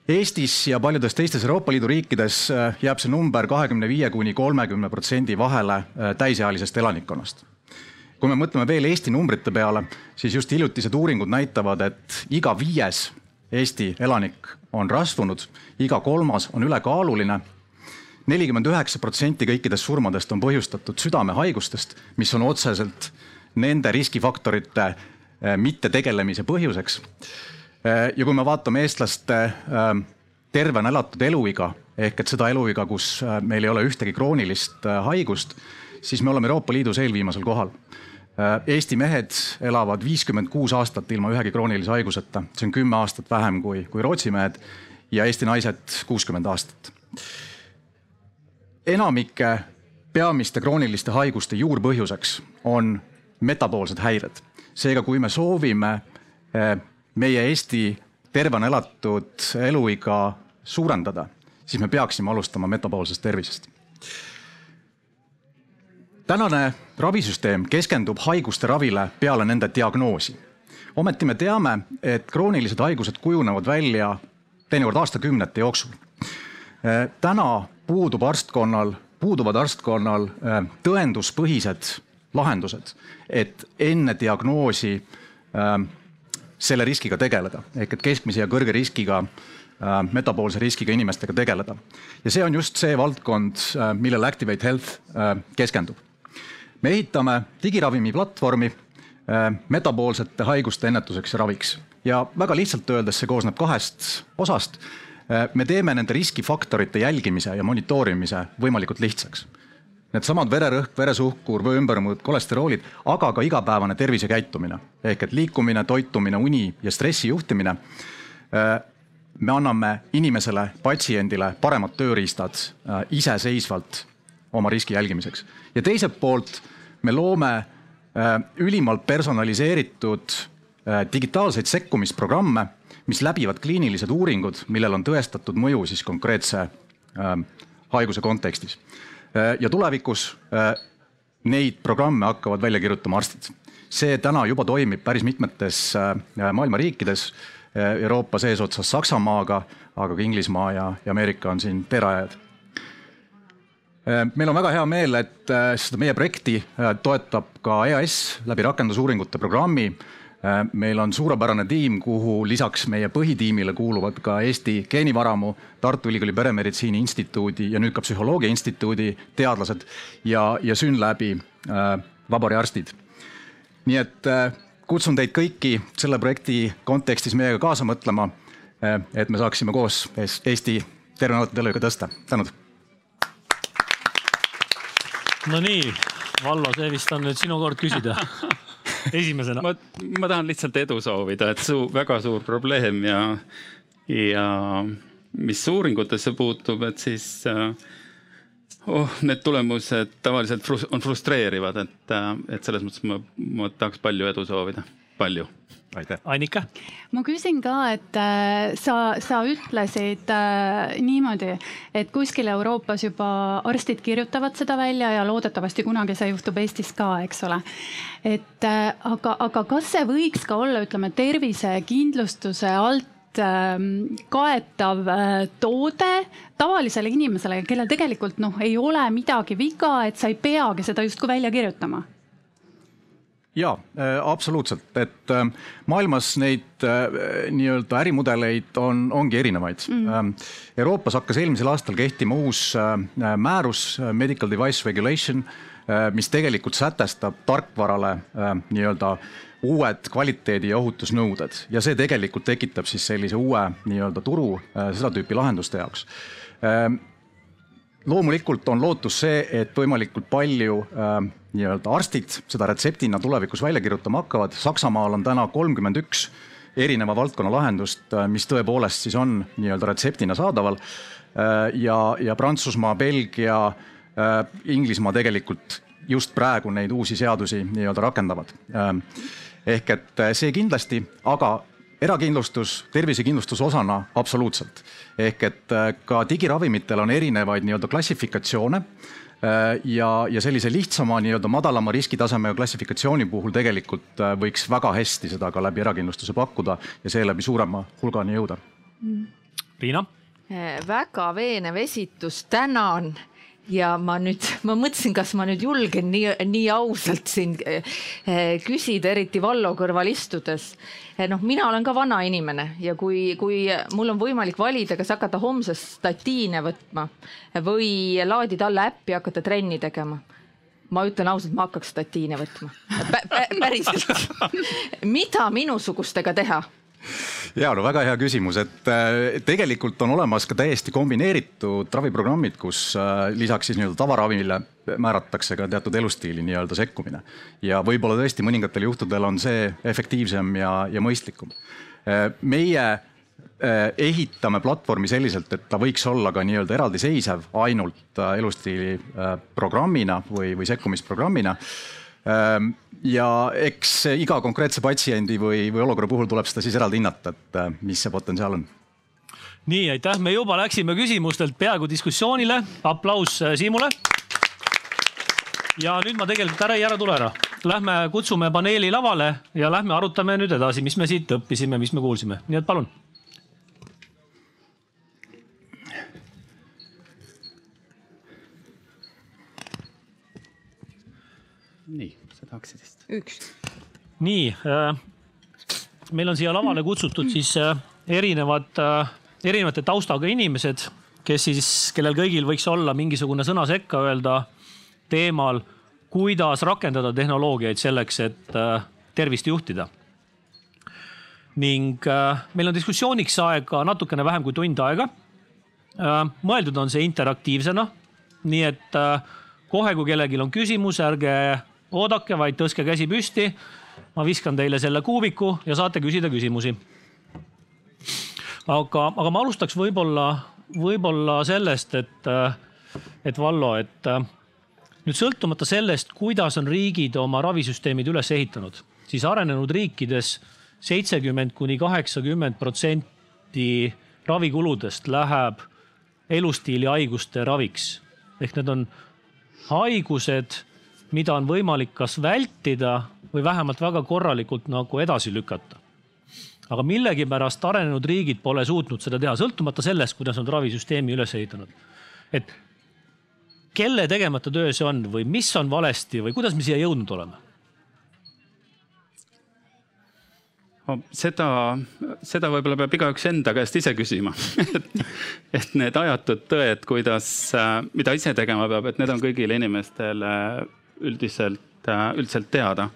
Eestis ja paljudes teistes Euroopa Liidu riikides jääb see number kahekümne viie kuni kolmekümne protsendi vahele täisealisest elanikkonnast. kui me mõtleme veel Eesti numbrite peale, siis just hiljutised uuringud näitavad, et iga viies Eesti elanik on rasvunud, iga kolmas on ülekaaluline. nelikümmend üheksa protsenti kõikidest surmadest on põhjustatud südamehaigustest, mis on otseselt nende riskifaktorite mittetegelemise põhjuseks ja kui me vaatame eestlaste tervena elatud eluiga ehk et seda eluiga, kus meil ei ole ühtegi kroonilist haigust, siis me oleme Euroopa Liidus eelviimasel kohal. Eesti mehed elavad viiskümmend kuus aastat ilma ühegi kroonilise haiguseta, see on kümme aastat vähem kui, kui Rootsi mehed ja Eesti naised kuuskümmend aastat. enamike peamiste krooniliste haiguste juurpõhjuseks on metaboolsed häired. seega, kui me soovime meie Eesti tervena elatud eluiga suurendada, siis me peaksime alustama metaboolsest tervisest. tänane ravisüsteem keskendub haiguste ravile peale nende diagnoosi. ometi me teame, et kroonilised haigused kujunevad välja teinekord aastakümnete jooksul. täna puudub arstkonnal, puuduvad arstkonnal tõenduspõhised lahendused, et enne diagnoosi äh, selle riskiga tegeleda ehk et keskmise ja kõrge riskiga äh, metaboolse riskiga inimestega tegeleda. ja see on just see valdkond, äh, millele Activate Health äh, keskendub. me ehitame digiravimi platvormi metaboolsete haiguste ennetuseks ja raviks ja väga lihtsalt öeldes see koosneb kahest osast. me teeme nende riskifaktorite jälgimise ja monitoorimise võimalikult lihtsaks needsamad vererõhk, veresuhkur, vöömbärmud, kolesteroolid, aga ka igapäevane tervisekäitumine ehk et liikumine, toitumine, uni ja stressi juhtimine. me anname inimesele, patsiendile paremad tööriistad iseseisvalt oma riski jälgimiseks ja teiselt poolt me loome ülimalt personaliseeritud digitaalseid sekkumisprogramme, mis läbivad kliinilised uuringud, millel on tõestatud mõju siis konkreetse haiguse kontekstis Äh, ja tulevikus äh, neid programme hakkavad välja kirjutama arstid. see täna juba toimib päris mitmetes äh, maailma riikides, Euroopas eesotsas Saksamaaga, aga ka Inglismaa ja, ja Ameerika on siin teerajajad. meil on väga hea meel, et seda meie projekti toetab ka EAS läbi rakendusuuringute programmi Äh, meil on suurepärane tiim, kuhu lisaks meie põhitiimile kuuluvad ka Eesti geenivaramu, Tartu Ülikooli Peremeditsiini Instituudi ja nüüd ka Psühholoogia Instituudi teadlased ja, ja Synlabi äh, laboriarstid. nii et äh, kutsun teid kõiki selle projekti kontekstis meiega kaasa mõtlema äh,, et me saaksime koos Eesti terve nädalat eluiga tõsta, tänud. Nonii, Vallo, see vist on nüüd sinu kord küsida esimesena. ma, ma tahan lihtsalt edu soovida, et su väga suur probleem ja, ja mis uuringutesse puutub, et siis äh, oh, need tulemused tavaliselt frus on frustreerivad, et, et selles mõttes ma, ma tahaks palju edu soovida, palju. aitäh. Annika? ma küsin ka, et äh, sa, sa ütlesid äh, niimoodi, et kuskil Euroopas juba arstid kirjutavad seda välja ja loodetavasti kunagi see juhtub Eestis ka, eks ole. et äh, aga, aga kas see võiks ka olla, ütleme tervisekindlustuse alt Ähm, kaetav äh, toode tavalisele inimesele, kellel tegelikult noh, ei ole midagi viga, et sa ei peagi seda justkui välja kirjutama ja äh, absoluutselt, et äh, maailmas neid nii-öelda ärimudeleid on, ongi erinevaid. Mm. Euroopas hakkas eelmisel aastal kehtima uus määrus Medical Device Regulation, mis tegelikult sätestab tarkvarale nii-öelda uued kvaliteedi ja ohutusnõuded. Ja see tegelikult tekitab siis sellise uue nii-öelda turu äh, seda tüüpi lahenduste jaoks. Ähm, loomulikult on lootus see, et võimalikult palju äh, nii-öelda arstid seda retseptina tulevikus välja kirjutama hakkavad. Saksamaal on täna kolmkümmend üks erineva valdkonna lahendust, äh, mis tõepoolest siis on nii-öelda retseptina saadaval äh,. ja, ja Prantsusmaa, Belgia äh,, Inglismaa tegelikult just praegu neid uusi seadusi nii-öelda rakendavad äh, ehk et äh, see kindlasti, aga erakindlustus, tervisekindlustuse osana absoluutselt. ehk et äh, ka digiravimitel on erinevaid nii-öelda klassifikatsioone äh, ja, ja sellise lihtsama nii-öelda madalama riskitasemega klassifikatsiooni puhul tegelikult võiks väga hästi seda ka läbi erakindlustuse pakkuda ja seeläbi suurema hulgani jõuda. Riina? väga veenev esitus, tänan ja ma nüüd, ma mõtlesin, kas ma nüüd julgen nii, nii ausalt siin eh, küsida, eriti Vallo kõrval istudes. Eh, noh, mina olen ka vana inimene ja kui, kui mul on võimalik valida, kas hakata homsest statiine võtma või laadida alla äppi, hakata trenni tegema ma ütlen ausalt, ma hakkaks statiine võtma Pä. päriselt mida minusugustega teha? Ja no väga hea küsimus, et äh, tegelikult on olemas ka täiesti kombineeritud raviprogrammid, kus äh, lisaks siis nii-öelda tavaravimile määratakse ka teatud elustiili nii-öelda sekkumine. ja võib-olla tõesti mõningatel juhtudel on see efektiivsem ja, ja mõistlikum. Äh, meie ehitame platvormi selliselt, et ta võiks olla ka nii-öelda eraldiseisev ainult elustiili programmina või, või sekkumisprogrammina ja eks iga konkreetse patsiendi või, või olukorra puhul tuleb seda siis eraldi hinnata, et äh, mis see potentsiaal on. nii, aitäh, me juba läksime küsimustelt peaaegu diskussioonile, aplaus äh, Siimule. ja nüüd ma tegelikult ära ei ära tule ära, lähme kutsume paneeli lavale ja lähme arutame nüüd edasi, mis me siit õppisime, mis me kuulsime, nii et palun nii, seda Aksidist. üks. nii äh,, meil on siia lavale kutsutud siis äh, erinevad äh,, erinevate taustaga inimesed, kes siis, kellel kõigil võiks olla mingisugune sõna sekka öelda teemal, kuidas rakendada tehnoloogiaid selleks, et äh, tervist juhtida. ning äh, meil on diskussiooniks aega natukene vähem kui tund aega äh,. mõeldud on see interaktiivsena, nii et äh, kohe, kui kellelgi on küsimus, ärge oodake, vaid tõstke käsi püsti. ma viskan teile selle kuubiku ja saate küsida küsimusi. aga, aga ma alustaks võib-olla, võib-olla sellest, et, et Vallo, et nüüd sõltumata sellest, kuidas on riigid oma ravisüsteemid üles ehitanud, siis arenenud riikides seitsekümmend kuni kaheksakümmend protsenti ravikuludest läheb elustiili haiguste raviks. ehk need on haigused mida on võimalik kas vältida või vähemalt väga korralikult nagu edasi lükata. aga millegipärast arenenud riigid pole suutnud seda teha, sõltumata sellest, kuidas nad ravisüsteemi üles ehitanud. et kelle tegemata töö see on või mis on valesti või kuidas me siia jõudnud oleme? seda, seda võib-olla peab igaüks enda käest ise küsima et need ajatud tõed, kuidas, mida ise tegema peab, et need on kõigile inimestele üldiselt, äh, üldiselt teada.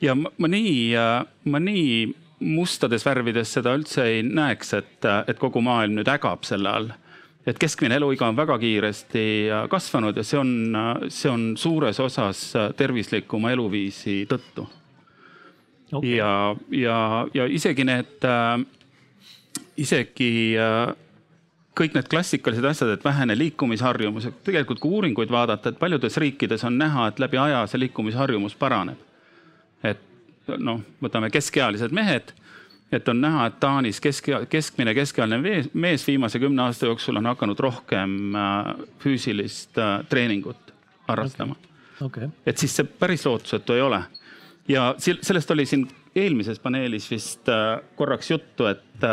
ja ma, nii, äh, ma nii mustades värvides seda üldse ei näeks, et, äh, et kogu maailm nüüd ägab selle all. et keskmine eluiga on väga kiiresti kasvanud ja see on, see on suures osas tervislikuma eluviisi tõttu okay.. ja, ja, ja isegi need isegi kõik need klassikalised asjad, et vähene liikumisharjumus, tegelikult kui uuringuid vaadata, et paljudes riikides on näha, et läbi aja see liikumisharjumus paraneb. et noh, võtame keskealised mehed, et on näha, et Taanis kesk, keskmine keskealine mees, mees viimase kümne aasta jooksul on hakanud rohkem äh, füüsilist äh, treeningut harrastama okay.. Okay. et siis see päris lootusetu ei ole. ja sellest oli siin eelmises paneelis vist äh, korraks juttu, et,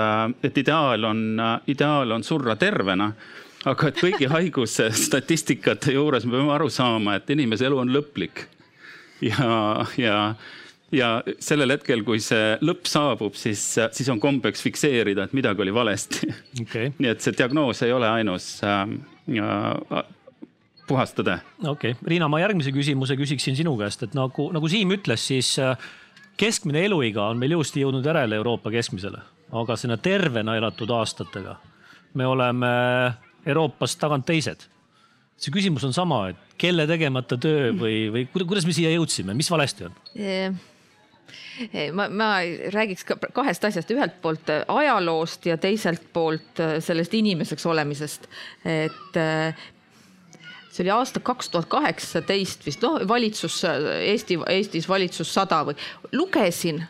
et ideaal on, ideaal on surra tervena aga et kõigi haigusstatistikate juures me peame aru saama, et inimese elu on lõplik. ja, ja ja sellel hetkel, kui see lõpp saabub, siis, siis on kombeks fikseerida, et midagi oli valesti okay.. nii et see diagnoos ei ole ainus äh, puhas tõde. okei okay., Riina, ma järgmise küsimuse küsiksin sinu käest, et nagu, nagu Siim ütles, siis äh, keskmine eluiga on meil ilusti jõudnud järele Euroopa keskmisele, aga sinna tervena elatud aastatega me oleme Euroopas tagant teised. see küsimus on sama, et kelle tegemata töö või, või kuidas me siia jõudsime, mis valesti on? ma, ma räägiks ka kahest asjast, ühelt poolt äh, ajaloost ja teiselt poolt äh, sellest inimeseks olemisest. et äh, see oli aasta kaks tuhat kaheksateist vist, noh valitsus, Eesti, Eestis valitsus sada või lugesin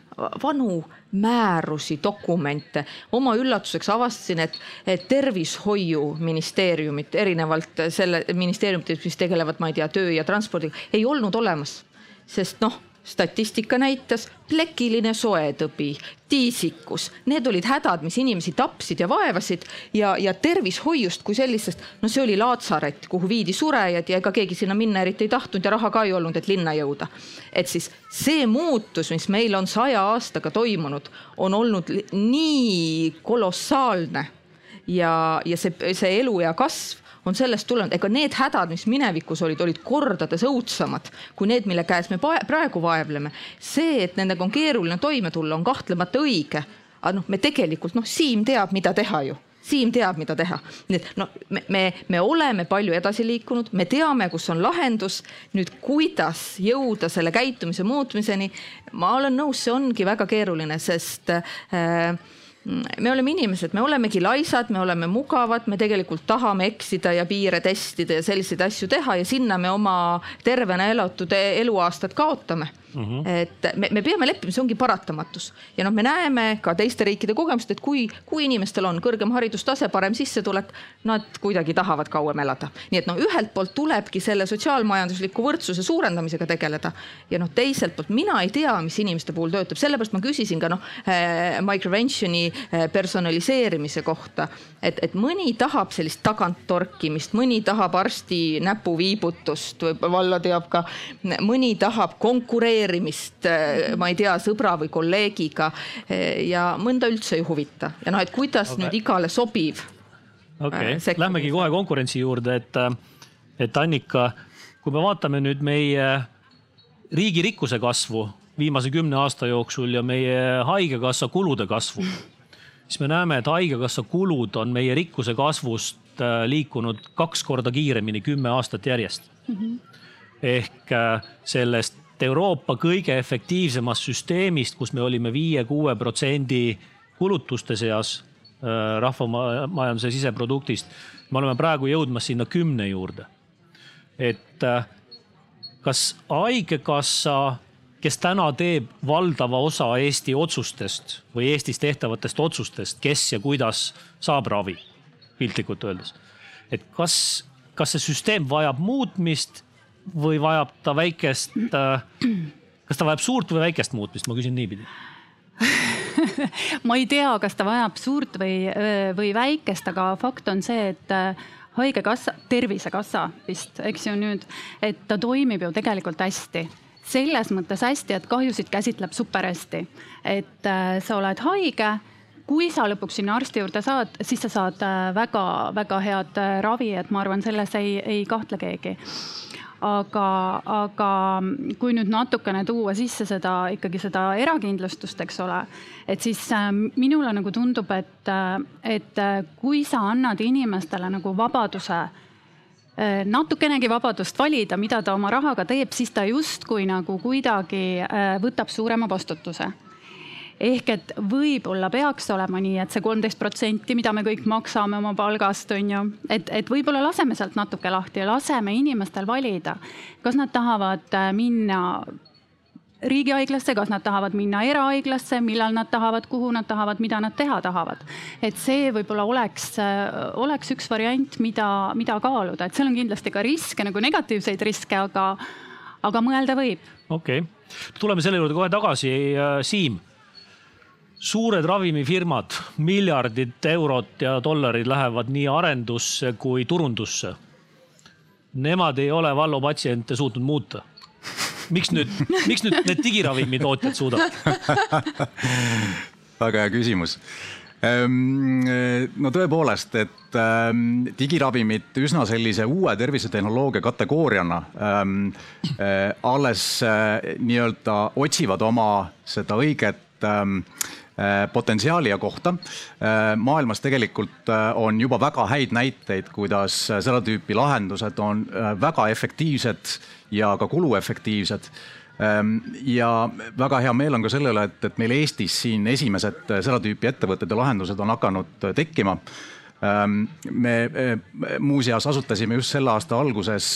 vanu määrusi, dokumente. oma üllatuseks avastasin, et, et tervishoiuministeeriumit erinevalt selle ministeeriumitest, mis tegelevad, ma ei tea, töö ja transpordiga, ei olnud olemas. sest noh statistika näitas plekiline soetõbi, tiisikus, need olid hädad, mis inimesi tapsid ja vaevasid ja, ja tervishoiust kui sellisest, no see oli laatsaret, kuhu viidi surejad ja ega keegi sinna minna eriti ei tahtnud ja raha ka ei olnud, et linna jõuda. et siis see muutus, mis meil on saja aastaga toimunud, on olnud nii kolossaalne ja, ja see, see eluea kasv on sellest tulenenud, ega need hädad, mis minevikus olid, olid kordades õudsemad kui need, mille käes me praegu vaevleme. see, et nendega on keeruline toime tulla, on kahtlemata õige. aga noh, me tegelikult noh, Siim teab, mida teha ju Siim teab, mida teha. nii et no me, me, me oleme palju edasi liikunud, me teame, kus on lahendus. nüüd, kuidas jõuda selle käitumise muutmiseni, ma olen nõus, see ongi väga keeruline, sest äh, me oleme inimesed, me olemegi laisad, me oleme mugavad, me tegelikult tahame eksida ja piire testida ja selliseid asju teha ja sinna me oma tervena elatud eluaastad kaotame mm. -hmm. et me, me peame leppima, see ongi paratamatus ja noh, me näeme ka teiste riikide kogemust, et kui, kui inimestel on kõrgem haridustase, parem sissetulek, nad kuidagi tahavad kauem elada. nii et noh, ühelt poolt tulebki selle sotsiaalmajandusliku võrdsuse suurendamisega tegeleda ja noh, teiselt poolt mina ei tea, mis inimeste puhul töötab, sellepärast ma küsisin ka noh eh, microventioni eh, personaliseerimise kohta, et, et mõni tahab sellist taganttorkimist, mõni tahab arsti näpuviibutust, valla teab ka, mõni tahab konkureerimist kommenteerimist, äh, ma ei tea, sõbra või kolleegiga äh, ja mõnda üldse ei huvita ja noh, et kuidas okay. nüüd igale sobiv. okei okay., äh, lähmegi kohe konkurentsi juurde, et, et Annika, kui me vaatame nüüd meie riigi rikkuse kasvu viimase kümne aasta jooksul ja meie haigekassa kulude kasvu, siis me näeme, et haigekassa kulud on meie rikkuse kasvust liikunud kaks korda kiiremini kümme aastat järjest mm. -hmm. ehk sellest Euroopa kõige efektiivsemast süsteemist, kus me olime viie-kuue protsendi kulutuste seas äh, rahvamajanduse siseproduktist. me oleme praegu jõudmas sinna kümne juurde. et äh, kas Haigekassa, kes täna teeb valdava osa Eesti otsustest või Eestis tehtavatest otsustest, kes ja kuidas saab ravi, piltlikult öeldes. et kas, kas see süsteem vajab muutmist või vajab ta väikest, äh, kas ta vajab suurt või väikest muutmist, ma küsin niipidi. Ma ei tea, kas ta vajab suurt või, või väikest, aga fakt on see, et äh, haigekassa, tervisekassa vist, eks ju nüüd, et ta toimib ju tegelikult hästi. Selles mõttes hästi, et kahjusid käsitleb super hästi. et äh, sa oled haige, kui sa lõpuks sinna arsti juurde saad, siis sa saad väga-väga head ravi, et ma arvan, selles ei, ei kahtle keegi aga, aga kui nüüd natukene tuua sisse seda ikkagi seda erakindlustust, eks ole, et siis äh, minule nagu tundub, et, äh, et äh, kui sa annad inimestele nagu vabaduse natukenegi vabadust valida, mida ta oma rahaga teeb, siis ta justkui nagu kuidagi võtab suurema vastutuse ehk et võib-olla peaks olema nii, et see kolmteist protsenti, mida me kõik maksame oma palgast, on ju, et, et võib-olla laseme sealt natuke lahti ja laseme inimestel valida, kas nad tahavad äh, minna riigihaiglasse, kas nad tahavad minna erahaiglasse, millal nad tahavad, kuhu nad tahavad, mida nad teha tahavad. et see võib-olla oleks, äh, oleks üks variant, mida, mida kaaluda, et seal on kindlasti ka riske nagu negatiivseid riske, aga, aga mõelda võib. okei okay., tuleme selle juurde kohe tagasi. Äh, Siim suured ravimifirmad, miljardid eurot ja dollarid lähevad nii arendusse kui turundusse. Nemad ei ole Vallo patsiente suutnud muuta. miks nüüd, miks nüüd need digiravimitootjad suudavad? väga hea küsimus ehm, no tõepoolest, et ähm, digiravimid üsna sellise uue tervisetehnoloogia kategooriana ähm, äh, alles äh, nii-öelda otsivad oma seda õiget Äh, potentsiaali ja kohta. Äh, maailmas tegelikult äh, on juba väga häid näiteid, kuidas seda tüüpi lahendused on väga efektiivsed ja ka kuluefektiivsed ähm, ja väga hea meel on ka selle üle, et, et meil Eestis siin esimesed seda tüüpi ettevõtted ja lahendused on hakanud tekkima. Ähm, me muuseas asutasime just selle aasta alguses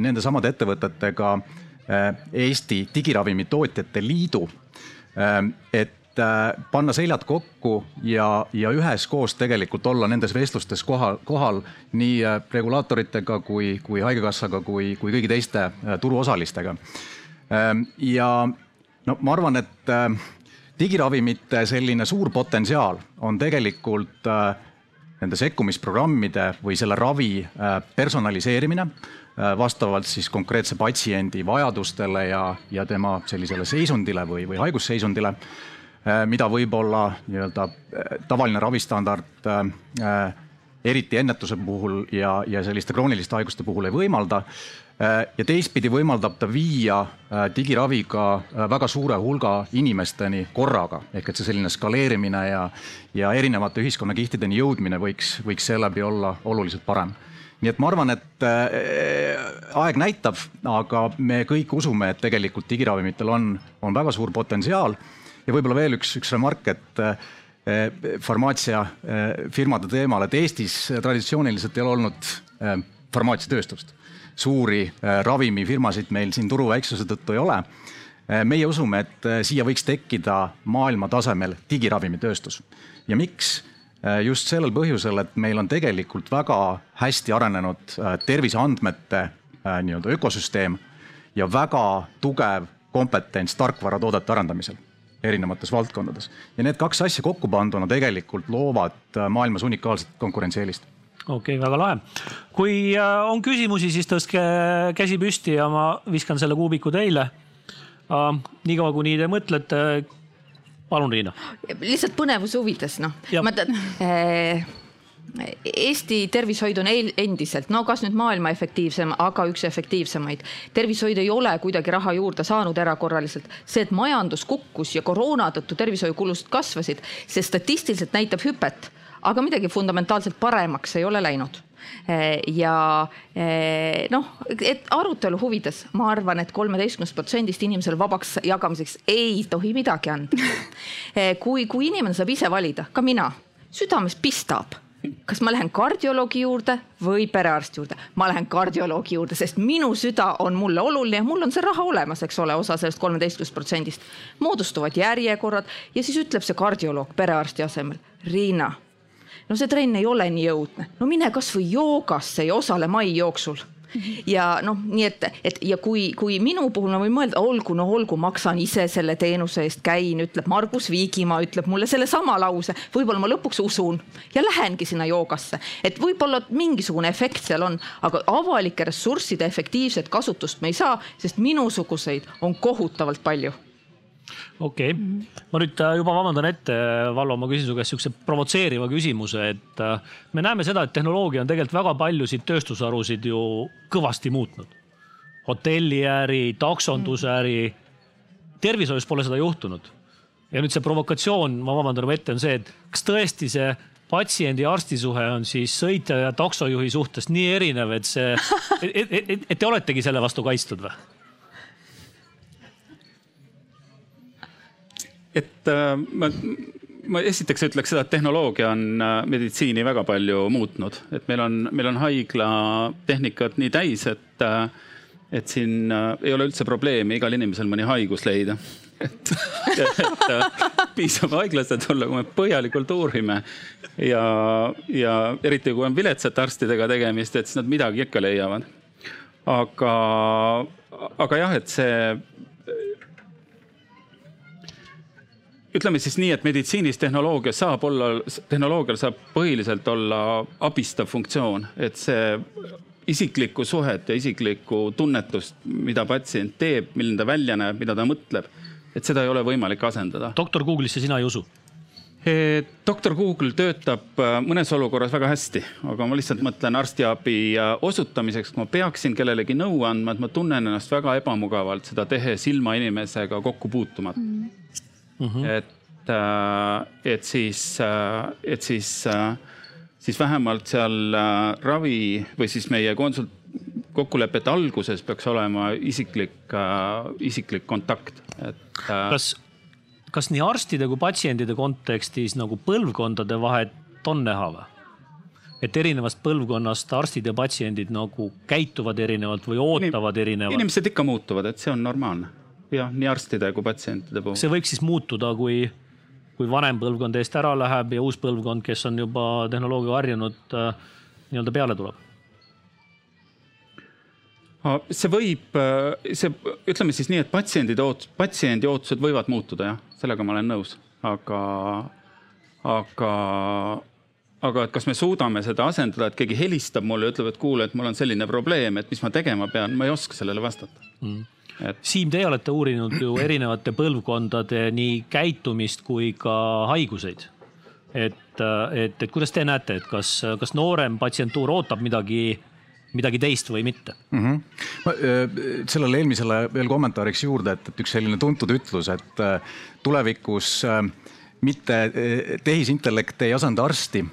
nende samade ettevõtetega Eesti Digiravimitootjate Liidu, ähm, et Äh, panna seljad kokku ja, ja üheskoos tegelikult olla nendes vestlustes kohal, kohal nii äh, regulaatoritega kui, kui haigekassaga, kui, kui kõigi teiste äh, turuosalistega. Ähm, ja no ma arvan, et digiravimite selline suur potentsiaal on tegelikult nende sekkumisprogrammide või selle ravi personaliseerimine vastavalt siis konkreetse patsiendi vajadustele ja, ja tema sellisele seisundile või, või haigusseisundile mida võib-olla nii-öelda äh, tavaline ravistandard äh, eriti ennetuse puhul ja, ja selliste krooniliste haiguste puhul ei võimalda. ja teistpidi võimaldab ta viia digiraviga väga suure hulga inimesteni korraga, ehk et see selline skaleerimine ja, ja erinevate ühiskonnakihtideni jõudmine võiks, võiks seeläbi olla oluliselt parem. Nii et ma arvan, et aeg näitab, aga me kõik usume, et tegelikult digiravimitel on, on väga suur potentsiaal ja võib-olla veel üks, üks remark, et eh, farmaatsiafirmade teemal, et Eestis traditsiooniliselt ei ole olnud eh, farmaatsiatööstust. suuri eh, ravimifirmasid meil siin turu väiksuse tõttu ei ole. meie usume, et siia võiks tekkida maailma tasemel digiravimitööstus ja miks? just sellel põhjusel, et meil on tegelikult väga hästi arenenud terviseandmete nii-öelda ökosüsteem ja väga tugev kompetents tarkvaratoodete arendamisel erinevates valdkondades. ja need kaks asja kokku panduna tegelikult loovad äh, maailmas unikaalset konkurentsieelist okei okay,, väga lahe. kui äh, on küsimusi, siis tõstke käsi püsti ja ma viskan selle kuubiku teile. Äh, niikaua, kuni te mõtlete. palun, Riina. lihtsalt põnevuse huvides, noh. ma tean Eesti tervishoid on endiselt, no kas nüüd maailma efektiivsem, aga üks efektiivsemaid. tervishoid ei ole kuidagi raha juurde saanud erakorraliselt. see, et majandus kukkus ja koroona tõttu tervishoiukulused kasvasid, see statistiliselt näitab hüpet, aga midagi fundamentaalselt paremaks ei ole läinud ja noh, et arutelu huvides ma arvan, et kolmeteistkümnest protsendist inimesele vabaks jagamiseks ei tohi midagi anda. kui, kui inimene saab ise valida, ka mina, südames pistab kas ma lähen kardioloogi juurde või perearsti juurde? ma lähen kardioloogi juurde, sest minu süda on mulle oluline ja mul on see raha olemas, eks ole, osa sellest kolmeteistkümnest protsendist. moodustuvad järjekorrad ja siis ütleb see kardioloog perearsti asemel, Riina, no see trenn ei ole nii õudne, no mine kasvõi joogasse ja osale mai jooksul ja noh, nii et, et ja kui, kui minu puhul ma võin mõelda, olgu, no olgu, maksan ise selle teenuse eest, käin, ütleb Margus Viigimaa, ütleb mulle sellesama lause, võib-olla ma lõpuks usun ja lähengi sinna joogasse, et võib-olla mingisugune efekt seal on, aga avalike ressursside efektiivset kasutust me ei saa, sest minusuguseid on kohutavalt palju okei okay., ma nüüd äh, juba vabandan ette, Valvo, ma küsin su käest sihukese provotseeriva küsimuse, et äh, me näeme seda, et tehnoloogia on tegelikult väga paljusid tööstusharusid ju kõvasti muutnud. hotelliäri, taksondusäri. tervishoius pole seda juhtunud. ja nüüd see provokatsioon, ma vabandan ette, on see, et kas tõesti see patsiendi-arsti suhe on siis sõitja ja taksojuhi suhtes nii erinev, et see, et, et, et, et te oletegi selle vastu kaitstud või? Et äh, ma, ma esiteks ütleks seda, et tehnoloogia on äh, meditsiini väga palju muutnud, et meil on, meil on haiglatehnikat nii täis, et, äh, et siin ei ole üldse probleemi igal inimesel mõni haigus leida. et, et piisab haiglasse tulla, kui me põhjalikult uurime ja, ja eriti kui on viletsate arstidega tegemist, et siis nad midagi ikka leiavad. aga, aga jah, et see ütleme siis nii, et meditsiinis tehnoloogia saab olla, tehnoloogial saab põhiliselt olla abistav funktsioon, et see isiklikku suhet ja isiklikku tunnetust, mida patsient teeb, milline ta välja näeb, mida ta mõtleb, et seda ei ole võimalik asendada. doktor Google'isse sina ei usu? doktor Google töötab äh, mõnes olukorras väga hästi, aga ma lihtsalt mõtlen arstiabi äh, osutamiseks, kui ma peaksin kellelegi nõu andma, et ma tunnen ennast väga ebamugavalt seda tehes ilma inimesega kokku puutumata mm. Mm. -hmm. et, äh, et siis, äh, et siis, äh, siis vähemalt seal ravi või siis meie konsult-, kokkulepete alguses peaks olema isiklik, isiklik kontakt, et. kas, kas nii arstide kui patsientide kontekstis nagu põlvkondade vahet on näha või? et erinevast põlvkonnast arstid ja patsiendid nagu käituvad erinevalt või ootavad erinevalt? inimesed ikka muutuvad, et see on normaalne jah, nii arstide kui patsientide puhul. see võiks siis muutuda, kui, kui vanem põlvkond eest ära läheb ja uus põlvkond, kes on juba tehnoloogiaga harjunud, äh, nii-öelda peale tuleb? see võib, äh, see, ütleme siis nii, et patsiendid oot-, patsiendi ootused võivad muutuda, jah, sellega ma olen nõus, aga, aga aga et kas me suudame seda asendada, et keegi helistab mulle ütleb, et kuule, et mul on selline probleem, et mis ma tegema pean, ma ei oska sellele vastata mm et.... Siim, teie olete uurinud ju erinevate põlvkondade nii käitumist kui ka haiguseid. et, et, et kuidas te näete, et kas, kas noorem patsientuur ootab midagi midagi teist või mitte mm. -hmm. Ma, sellele eelmisele veel kommentaariks juurde, et, et üks selline tuntud ütlus, et tulevikus mitte tehisintellekt ei asenda arsti,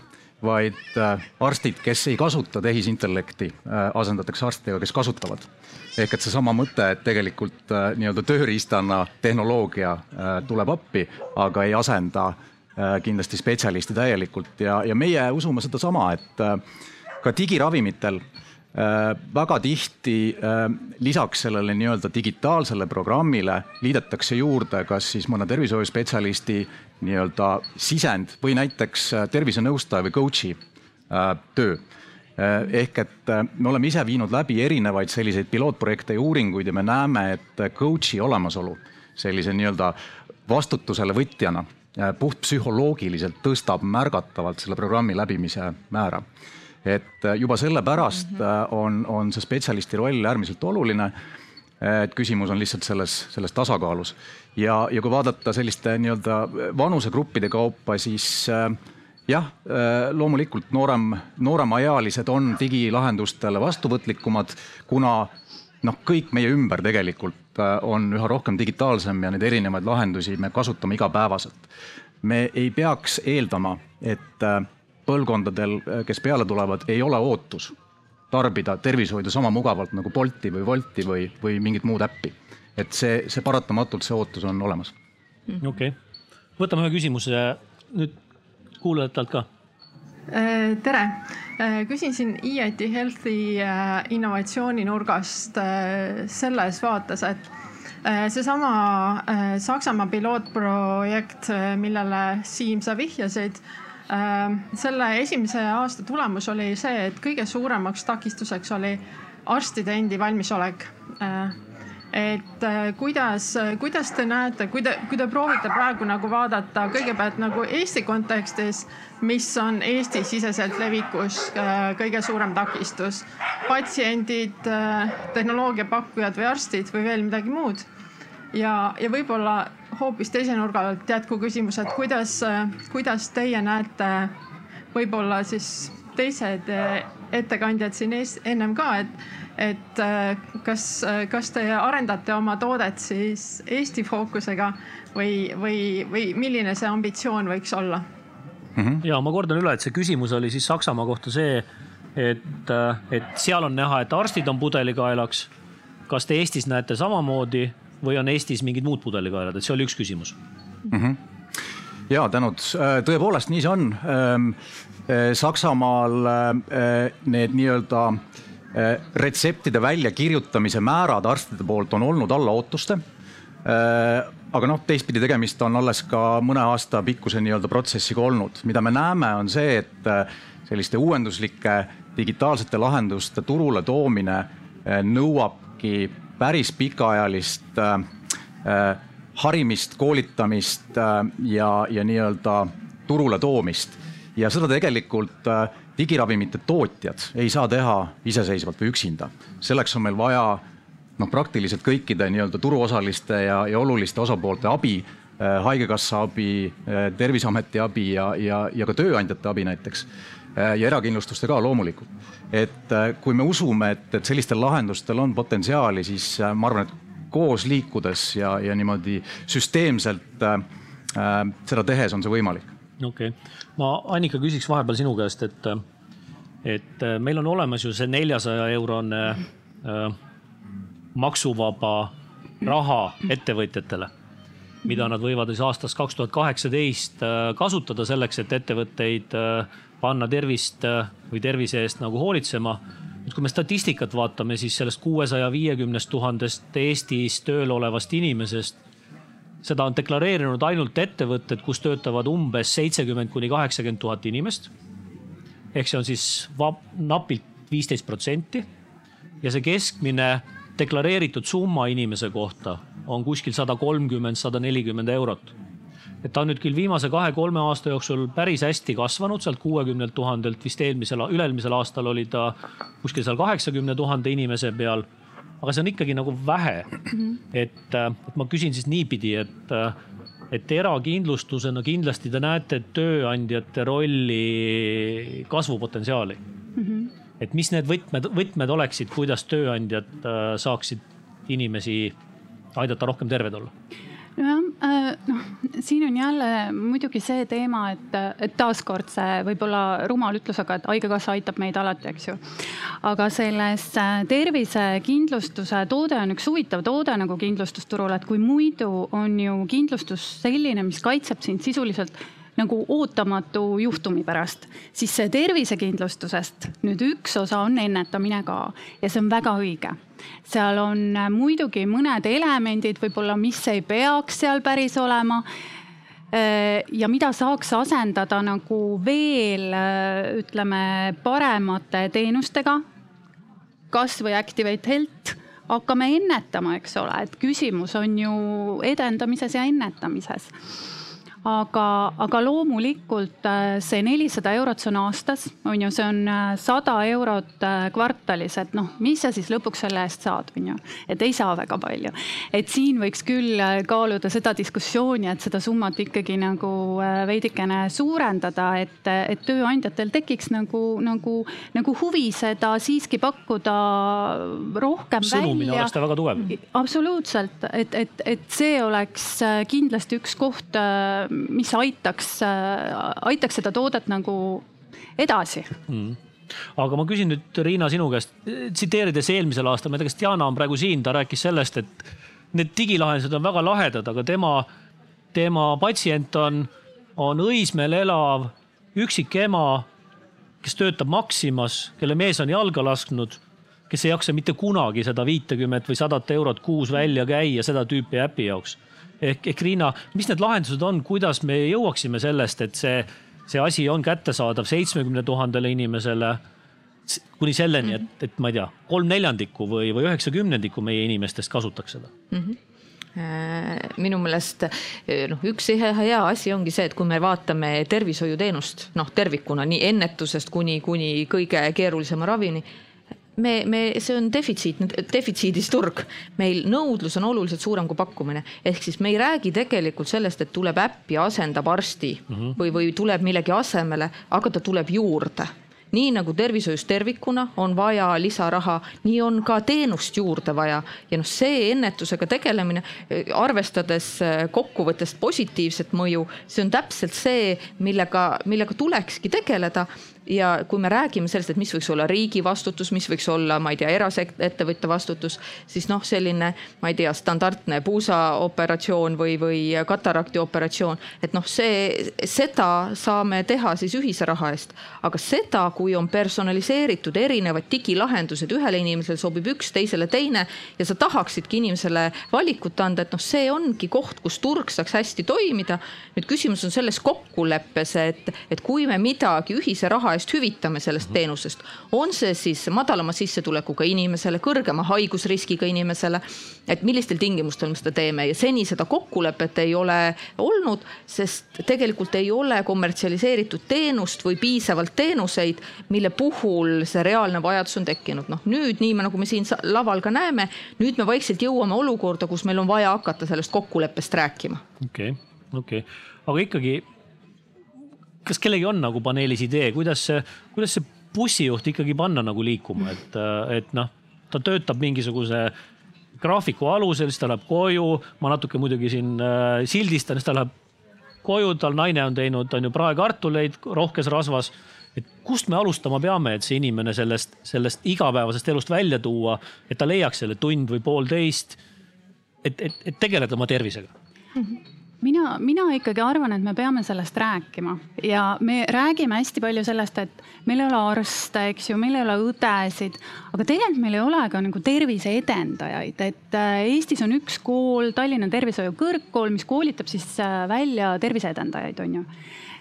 vaid arstid, kes ei kasuta tehisintellekti, asendatakse arstidega, kes kasutavad. Ehk et seesama mõte, et tegelikult äh, nii-öelda tööriistana tehnoloogia äh, tuleb appi, aga ei asenda äh, kindlasti spetsialisti täielikult. Ja, ja meie usume sedasama, et ka digiravimitel väga tihti lisaks sellele nii-öelda digitaalsele programmile liidetakse juurde kas siis mõne tervishoiuspetsialisti nii-öelda sisend või näiteks tervisenõustaja või coach'i töö Eh, ehk et me oleme ise viinud läbi erinevaid selliseid pilootprojekte ja uuringuid ja me näeme, et coach'i olemasolu sellise nii-öelda vastutusele võtjana puhtpsühholoogiliselt tõstab märgatavalt selle programmi läbimise määra. Et juba sellepärast mhm. on, on see spetsialisti roll äärmiselt oluline. et küsimus on lihtsalt selles, selles tasakaalus ja, ja kui vaadata selliste nii-öelda vanusegruppide kaupa, siis äh, jah, äh, loomulikult noorem, nooremaealised on digilahendustele vastuvõtlikumad, kuna noh, kõik meie ümber tegelikult äh, on üha rohkem digitaalsem ja neid erinevaid lahendusi me kasutame igapäevaselt. me ei peaks eeldama, et äh, põlvkondadel, kes peale tulevad, ei ole ootus tarbida tervishoidu sama mugavalt nagu Bolti või Wolti või, või mingit muud äppi. et see, see paratamatult, see ootus on olemas. okei okay., võtame ühe küsimuse nüüd kuulajatelt ka? Äh, tere, äh, küsin siin EIT Healthi äh, innovatsiooni nurgast selles vaates, et seesama Saksamaa pilootprojekt, millele Siim, sa vihjasid, selle esimese aasta tulemus oli see, et kõige suuremaks takistuseks oli arstide endi valmisolek et äh, kuidas, kuidas te näete, kui te, kui te proovite praegu nagu vaadata kõigepealt nagu Eesti kontekstis, mis on Eesti-siseselt levikus äh, kõige suurem takistus, patsiendid, äh, tehnoloogiapakkujad või arstid või veel midagi muud. Ja, ja võib-olla hoopis teise nurga alt jätkuküsimus, et kuidas, kuidas teie näete võib-olla siis teised ettekandjad siin ees, ennem ka, et et äh, kas, kas te arendate oma toodet siis Eesti fookusega või, või, või milline see ambitsioon võiks olla? ja ma kordan üle, et see küsimus oli siis Saksamaa kohta see, et, et seal on näha, et arstid on pudelikaelaks. kas te Eestis näete samamoodi või on Eestis mingid muud pudelikaelad, et see oli üks küsimus mm. -hmm. ja tänud, tõepoolest nii see on. Saksamaal need nii-öelda retseptide väljakirjutamise määrad arstide poolt on olnud alla ootuste aga noh, teistpidi tegemist on alles ka mõne aasta pikkuse nii-öelda protsessiga olnud, mida me näeme, on see, et selliste uuenduslike digitaalsete lahenduste turule toomine nõuabki päris pikaajalist äh, harimist, koolitamist äh, ja, ja nii-öelda turule toomist. ja seda tegelikult äh, digiravimite tootjad ei saa teha iseseisvalt või üksinda. selleks on meil vaja noh, praktiliselt kõikide nii-öelda turuosaliste ja, ja oluliste osapoolte abi äh,, haigekassa abi äh,, terviseameti abi ja, ja, ja ka tööandjate abi näiteks äh, ja erakindlustuste ka loomulikult. Et äh, kui me usume, et, et sellistel lahendustel on potentsiaali, siis äh, ma arvan, et koos liikudes ja, ja niimoodi süsteemselt äh, äh, seda tehes on see võimalik. okei okay., ma Annika küsiks vahepeal sinu käest, et, et meil on olemas ju see neljasaja eurone äh, maksuvaba raha ettevõtjatele, mida nad võivad siis aastast kaks tuhat kaheksateist kasutada selleks, et ettevõtteid panna tervist või tervise eest nagu hoolitsema. Nüüd, kui me statistikat vaatame, siis sellest kuuesaja viiekümnest tuhandest Eestis tööl olevast inimesest, seda on deklareerinud ainult ettevõtted, kus töötavad umbes seitsekümmend kuni kaheksakümmend tuhat inimest. ehk see on siis napilt viisteist protsenti. Ja see keskmine deklareeritud summa inimese kohta on kuskil sada kolmkümmend, sada nelikümmend eurot et ta on nüüd küll viimase kahe-kolme aasta jooksul päris hästi kasvanud, sealt kuuekümnelt tuhandelt vist eelmisel, üle-eelmisel aastal oli ta kuskil seal kaheksakümne tuhande inimese peal. aga see on ikkagi nagu vähe mm. -hmm. et, et ma küsin siis niipidi, et, et erakindlustusena kindlasti te näete tööandjate rolli kasvupotentsiaali mm. -hmm. et mis need võtmed, võtmed oleksid, kuidas tööandjad äh, saaksid inimesi aidata rohkem terved olla? Nojah, äh, noh, siin on jälle muidugi see teema, et, et taaskord see võib-olla rumal ütlus, aga et haigekassa aitab meid alati, eks ju. aga selles äh, tervisekindlustuse toode on üks huvitav toode nagu kindlustusturul, et kui muidu on ju kindlustus selline, mis kaitseb sind sisuliselt nagu ootamatu juhtumi pärast, siis tervisekindlustusest nüüd üks osa on ennetamine ka. Ja see on väga õige. Seal on äh, muidugi mõned elemendid võib-olla, mis ei peaks seal päris olema äh, ja mida saaks asendada nagu veel äh, ütleme paremate teenustega. kasvõi Activate Health hakkame ennetama, eks ole, et küsimus on ju edendamises ja ennetamises aga, aga loomulikult äh, see nelisada eurot, see on aastas, on ju, see on äh, sada eurot äh, kvartalis, et noh, mis sa siis lõpuks selle eest saad, on ju. et ei saa väga palju. et siin võiks küll kaaluda seda diskussiooni, et seda summat ikkagi nagu veidikene suurendada, et, et tööandjatel tekiks nagu, nagu, nagu huvi seda siiski pakkuda rohkem sõnumina välja. oleks ta väga tugev. absoluutselt, et, et, et see oleks kindlasti üks koht mis aitaks, aitaks seda toodet nagu edasi. Mm. Aga ma küsin nüüd Riina sinu käest, tsiteerides eelmisel aastal, ma ei tea, kas Diana on praegu siin, ta rääkis sellest, et need digilahendused on väga lahedad, aga tema, tema patsient on, on Õismäel elav üksik ema, kes töötab Maximas, kelle mees on jalga lasknud, kes ei jaksa mitte kunagi seda viitekümmet või sadat eurot kuus välja käia seda tüüpi äpi jaoks ehk, ehk Riina, mis need lahendused on, kuidas me jõuaksime sellest, et see, see asi on kättesaadav seitsmekümne tuhandele inimesele kuni selleni, et, et ma ei tea, kolm neljandikku või, või üheksa kümnendikku meie inimestest kasutaks seda mm? -hmm minu meelest noh, üks hea, hea asi ongi see, et kui me vaatame tervishoiuteenust noh, tervikuna nii ennetusest kuni, kuni kõige keerulisema ravini me, me, see on defitsiit, defitsiidis turg, meil nõudlus on oluliselt suurem kui pakkumine. ehk siis me ei räägi tegelikult sellest, et tuleb äpp ja asendab arsti mm -hmm. või, või tuleb millegi asemele, aga ta tuleb juurde nii nagu tervishoius tervikuna on vaja lisaraha, nii on ka teenust juurde vaja ja noh, see ennetusega tegelemine, arvestades kokkuvõttest positiivset mõju, see on täpselt see, millega, millega tulekski tegeleda ja kui me räägime sellest, et mis võiks olla riigi vastutus, mis võiks olla, ma ei tea, eraettevõtja vastutus, siis noh, selline, ma ei tea, standardne puusaoperatsioon või, või katarakti operatsioon, et noh, see, seda saame teha siis ühise raha eest. aga seda, kui on personaliseeritud erinevad digilahendused, ühele inimesele sobib üks, teisele teine ja sa tahaksidki inimesele valikut anda, et noh, see ongi koht, kus turg saaks hästi toimida. nüüd küsimus on selles kokkuleppes, et, et kui me midagi ühise raha raha eest hüvitame sellest mhm. teenusest. on see siis madalama sissetulekuga inimesele, kõrgema haigusriskiga inimesele, et millistel tingimustel me seda teeme ja seni seda kokkulepet ei ole olnud, sest tegelikult ei ole kommertsialiseeritud teenust või piisavalt teenuseid, mille puhul see reaalne vajadus on tekkinud. noh, nüüd nii nagu me siin laval ka näeme, nüüd me vaikselt jõuame olukorda, kus meil on vaja hakata sellest kokkuleppest rääkima. okei okay,, okei okay., aga ikkagi kas kellelgi on nagu paneelis idee, kuidas see, kuidas see bussijuht ikkagi panna nagu liikuma, et, et noh, ta töötab mingisuguse graafiku alusel, siis ta läheb koju, ma natuke muidugi siin äh, sildistan, siis ta läheb koju, tal naine on teinud, on ju praekartuleid rohkes rasvas. et kust me alustama peame, et see inimene sellest, sellest igapäevasest elust välja tuua, et ta leiaks selle tund või poolteist. et, et, et tegeleda oma tervisega mm. -hmm mina, mina ikkagi arvan, et me peame sellest rääkima. Ja me räägime hästi palju sellest, et meil ei ole arste, eks ju, meil ei ole õdesid, aga tegelikult meil ei ole ka nagu tervise edendajaid, et äh, Eestis on üks kool, Tallinna Tervishoiu Kõrgkool, mis koolitab siis äh, välja terviseedendajaid, on ju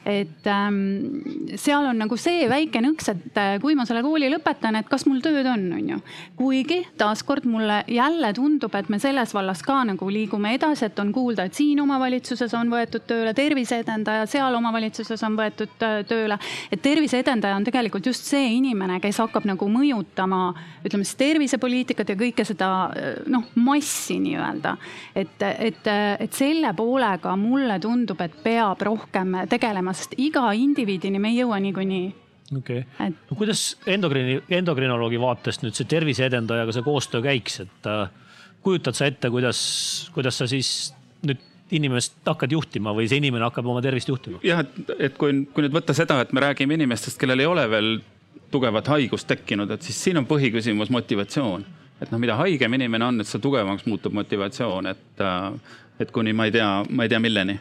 et ähm, seal on nagu see väike nõks, et äh, kui ma selle kooli lõpetan, et kas mul tööd on, on ju. kuigi taaskord mulle jälle tundub, et me selles vallas ka nagu liigume edasi, et on kuulda, et siin omavalitsuses on võetud tööle terviseedendaja, seal omavalitsuses on võetud äh, tööle. et terviseedendaja on tegelikult just see inimene, kes hakkab nagu mõjutama, ütleme siis tervisepoliitikat ja kõike seda äh, noh, massi nii-öelda. et, et, et selle poolega mulle tundub, et peab rohkem tegelema maailma, sest iga indiviidini me ei jõua niikuinii okei okay. Et..., no kuidas endokriini, endokrinoloogi vaatest nüüd see tervise edendajaga see koostöö käiks, et äh, kujutad sa ette, kuidas, kuidas sa siis nüüd inimest hakkad juhtima või see inimene hakkab oma tervist juhtima? jah, et, et kui, kui nüüd võtta seda, et me räägime inimestest, kellel ei ole veel tugevat haigust tekkinud, et siis siin on põhiküsimus motivatsioon. et noh, mida haigem inimene on, et seda tugevamaks muutub motivatsioon, et, äh, et kuni ma ei tea, ma ei tea milleni.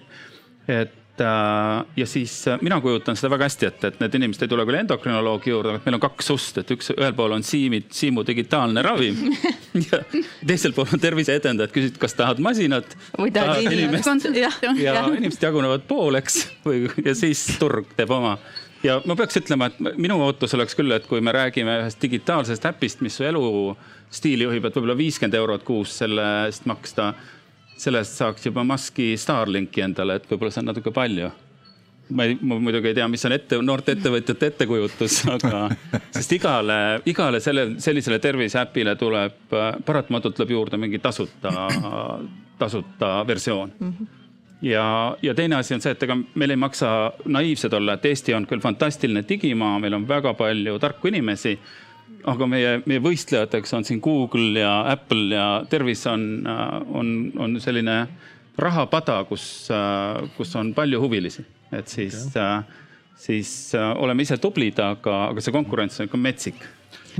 et Äh, ja siis äh, mina kujutan seda väga hästi ette, et need inimesed ei tule küll endokrinoloogi juurde, vaid meil on kaks ust, et üks, ühel pool on siimid, siimu digitaalne ravim ja teisel pool on terviseedendajad, küsisid, kas tahad masinat. või tahad inimest. ja, ja inimesed jagunevad pooleks või, ja siis turg teeb oma ja ma peaks ütlema, et minu ootus oleks küll, et kui me räägime ühest digitaalsest äpist, mis su elustiili juhib, et võib-olla viiskümmend eurot kuus selle eest maksta sellest saaks juba Musk'i Starlinki endale, et võib-olla see on natuke palju ma ei, ma muidugi ei tea, mis on ette, noorte ettevõtjate ettekujutus, aga sest igale, igale sellele, sellisele terviseäpile tuleb, paratamatult tuleb juurde mingi tasuta, tasuta versioon mm. -hmm ja, ja teine asi on see, et ega meil ei maksa naiivsed olla, et Eesti on küll fantastiline digimaa, meil on väga palju tarku inimesi aga meie, meie võistlejateks on siin Google ja Apple ja tervis on, on, on selline rahapada, kus, kus on palju huvilisi, et siis okay., siis oleme ise tublid, aga, aga see konkurents on ikka metsik.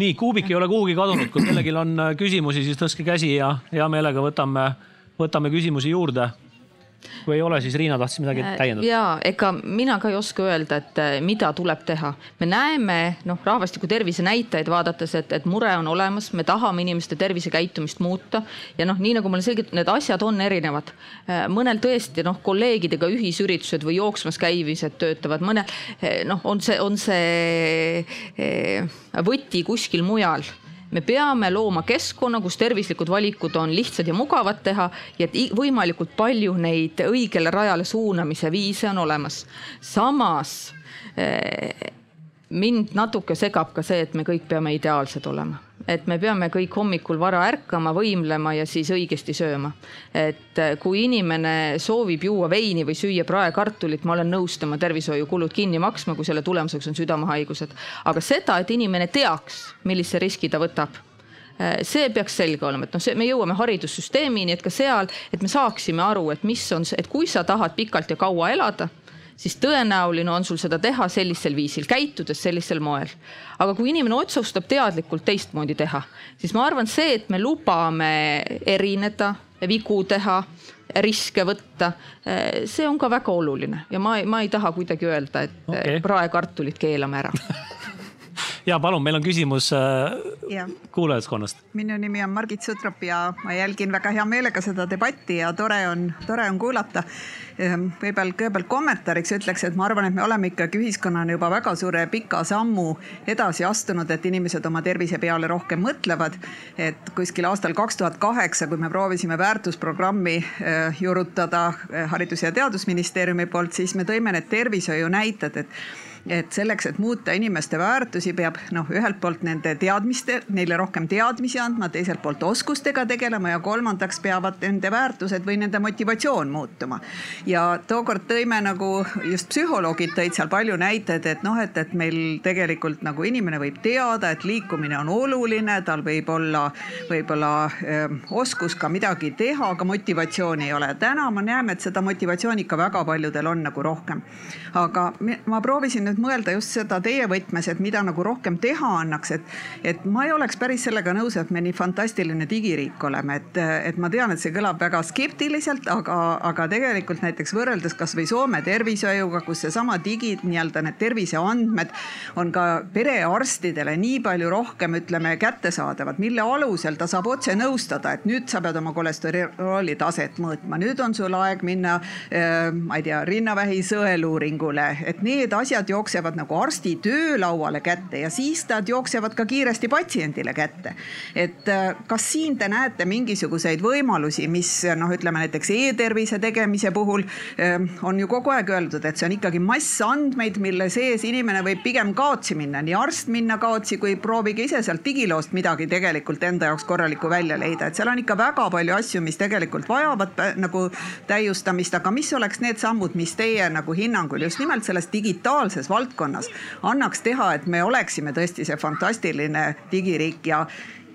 Nii, kuubik ei ole kuhugi kadunud, kui kellelgi on küsimusi, siis tõstke käsi ja hea meelega võtame, võtame küsimusi juurde kui ei ole, siis Riina tahtis midagi äh, täiendada. ja ega mina ka ei oska öelda, et äh, mida tuleb teha. me näeme noh, rahvastiku tervise näitajaid vaadates, et, et mure on olemas, me tahame inimeste tervisekäitumist muuta ja noh, nii nagu ma olen selgitanud, need asjad on erinevad. Äh, mõnel tõesti noh, kolleegidega ühisüritused või jooksmas käimised töötavad, mõnel noh, on see, on see võti kuskil mujal me peame looma keskkonna, kus tervislikud valikud on lihtsad ja mugavad teha ja et võimalikult palju neid õigele rajale suunamise viise on olemas. samas eh, mind natuke segab ka see, et me kõik peame ideaalsed olema et me peame kõik hommikul vara ärkama, võimlema ja siis õigesti sööma. et äh, kui inimene soovib juua veini või süüa praekartulit, ma olen nõus tema tervishoiukulud kinni maksma, kui selle tulemuseks on südamehaigused. aga seda, et inimene teaks, millise riski ta võtab äh, see peaks selge olema, et noh, see, me jõuame haridussüsteemini, et ka seal, et me saaksime aru, et mis on see, et kui sa tahad pikalt ja kaua elada siis tõenäoline on sul seda teha sellisel viisil, käitudes sellisel moel. aga kui inimene otsustab teadlikult teistmoodi teha, siis ma arvan, see, et me lubame erineda, vigu teha, riske võtta, see on ka väga oluline ja ma, ma ei taha kuidagi öelda, et okay. praekartulit keelame ära ja palun, meil on küsimus äh, kuulajaskonnast. minu nimi on Margit Sutrop ja ma jälgin väga hea meelega seda debatti ja tore on, tore on kuulata. Ehm, võib-olla kõigepealt kommentaariks ütleks, et ma arvan, et me oleme ikkagi ühiskonnana juba väga suure pika sammu edasi astunud, et inimesed oma tervise peale rohkem mõtlevad. et kuskil aastal kaks tuhat kaheksa, kui me proovisime väärtusprogrammi äh, juurutada äh, Haridus- ja Teadusministeeriumi poolt, siis me tõime need tervishoiu näited, et et selleks, et muuta inimeste väärtusi, peab noh, ühelt poolt nende teadmiste, neile rohkem teadmisi andma, teiselt poolt oskustega tegelema ja kolmandaks peavad nende väärtused või nende motivatsioon muutuma. ja tookord tõime nagu just psühholoogid tõid seal palju näiteid, et noh, et, et meil tegelikult nagu inimene võib teada, et liikumine on oluline, tal võib olla võib-olla öö, oskus ka midagi teha, aga motivatsiooni ei ole. täna me näeme, et seda motivatsiooni ikka väga paljudel on nagu rohkem. aga ma proovisin nüüd mõelda just seda teie võtmes, et mida nagu rohkem teha annaks, et, et ma ei oleks päris sellega nõus, et me nii fantastiline digiriik oleme, et, et ma tean, et see kõlab väga skeptiliselt, aga, aga tegelikult näiteks võrreldes kasvõi Soome tervishoiuga, kus seesama digi nii-öelda need terviseandmed on ka perearstidele nii palju rohkem, ütleme, kättesaadavad, mille alusel ta saab otse nõustada, et nüüd sa pead oma kolesterooli taset mõõtma, nüüd on sul aeg minna äh,, ma ei tea, rinnavähi sõeluuringule, et need asjad ju jooksevad nagu arsti töölauale kätte ja siis nad jooksevad ka kiiresti patsiendile kätte. et äh, kas siin te näete mingisuguseid võimalusi, mis noh, ütleme näiteks e-tervise tegemise puhul ähm, on ju kogu aeg öeldud, et see on ikkagi mass andmeid, mille sees inimene võib pigem kaotsi minna, nii arst minna kaotsi, kui proovige ise sealt digiloost midagi tegelikult enda jaoks korralikku välja leida, et seal on ikka väga palju asju, mis tegelikult vajavad äh, nagu täiustamist, aga mis oleks need sammud, mis teie nagu hinnangul just nimelt selles digitaalses valdkonnas annaks teha, et me oleksime tõesti see fantastiline digiriik ja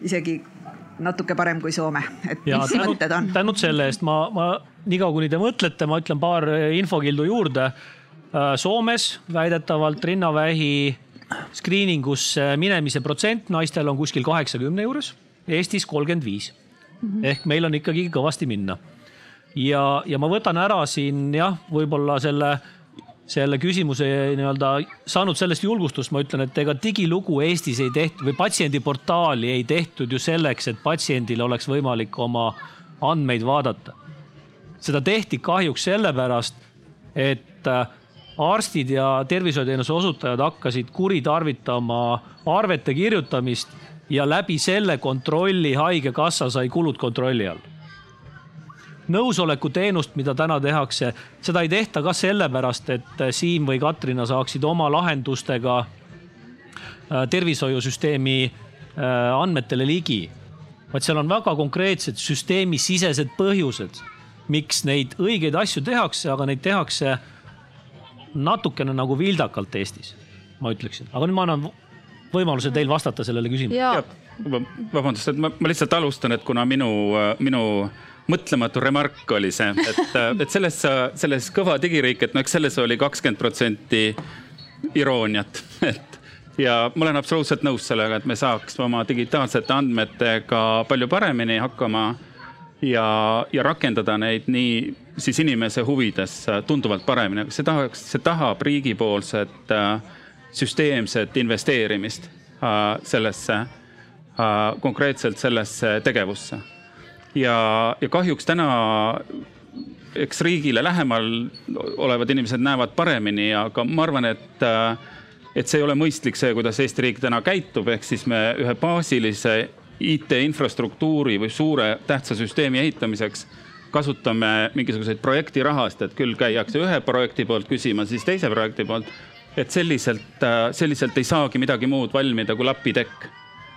isegi natuke parem kui Soome, et ja, mis tänud, mõtted on? tänud selle eest, ma, ma niikaua kuni te mõtlete, ma ütlen paar infokildu juurde. Äh, Soomes väidetavalt rinnavähi screening usse minemise protsent naistel on kuskil kaheksakümne juures, Eestis kolmkümmend viis. Mhm. ehk meil on ikkagi kõvasti minna. ja, ja ma võtan ära siin jah, võib-olla selle selle küsimuse nii-öelda saanud sellest julgustust, ma ütlen, et ega digilugu Eestis ei tehtud või patsiendiportaali ei tehtud ju selleks, et patsiendil oleks võimalik oma andmeid vaadata. seda tehti kahjuks sellepärast, et äh, arstid ja tervishoiuteenuse osutajad hakkasid kuritarvitama arvete kirjutamist ja läbi selle kontrolli Haigekassa sai kulud kontrolli all nõusolekuteenust, mida täna tehakse, seda ei tehta ka sellepärast, et Siim või Katrina saaksid oma lahendustega äh, tervishoiusüsteemi äh, andmetele ligi. vaid seal on väga konkreetsed süsteemisisesed põhjused, miks neid õigeid asju tehakse, aga neid tehakse natukene nagu vildakalt Eestis, ma ütleksin. aga nüüd ma annan võimaluse teil vastata sellele küsimusele. vabandust, et ma, ma lihtsalt alustan, et kuna minu, minu mõtlematu remark oli see, et, et selles, selles kõva digiriik, et no eks selles oli kakskümmend protsenti irooniat, et ja ma olen absoluutselt nõus sellega, et me saaks oma digitaalsete andmetega palju paremini hakkama ja, ja rakendada neid nii siis inimese huvides tunduvalt paremini, see tahaks, see tahab riigipoolset äh, süsteemset investeerimist äh, sellesse äh,, konkreetselt sellesse tegevusse ja, ja kahjuks täna eks riigile lähemal olevad inimesed näevad paremini, aga ma arvan, et, et see ei ole mõistlik, see, kuidas Eesti riik täna käitub, ehk siis me ühe baasilise IT-infrastruktuuri või suure tähtsa süsteemi ehitamiseks kasutame mingisuguseid projektirahasid, et küll käiakse ühe projekti poolt küsima, siis teise projekti poolt. et selliselt, selliselt ei saagi midagi muud valmida kui lapitekk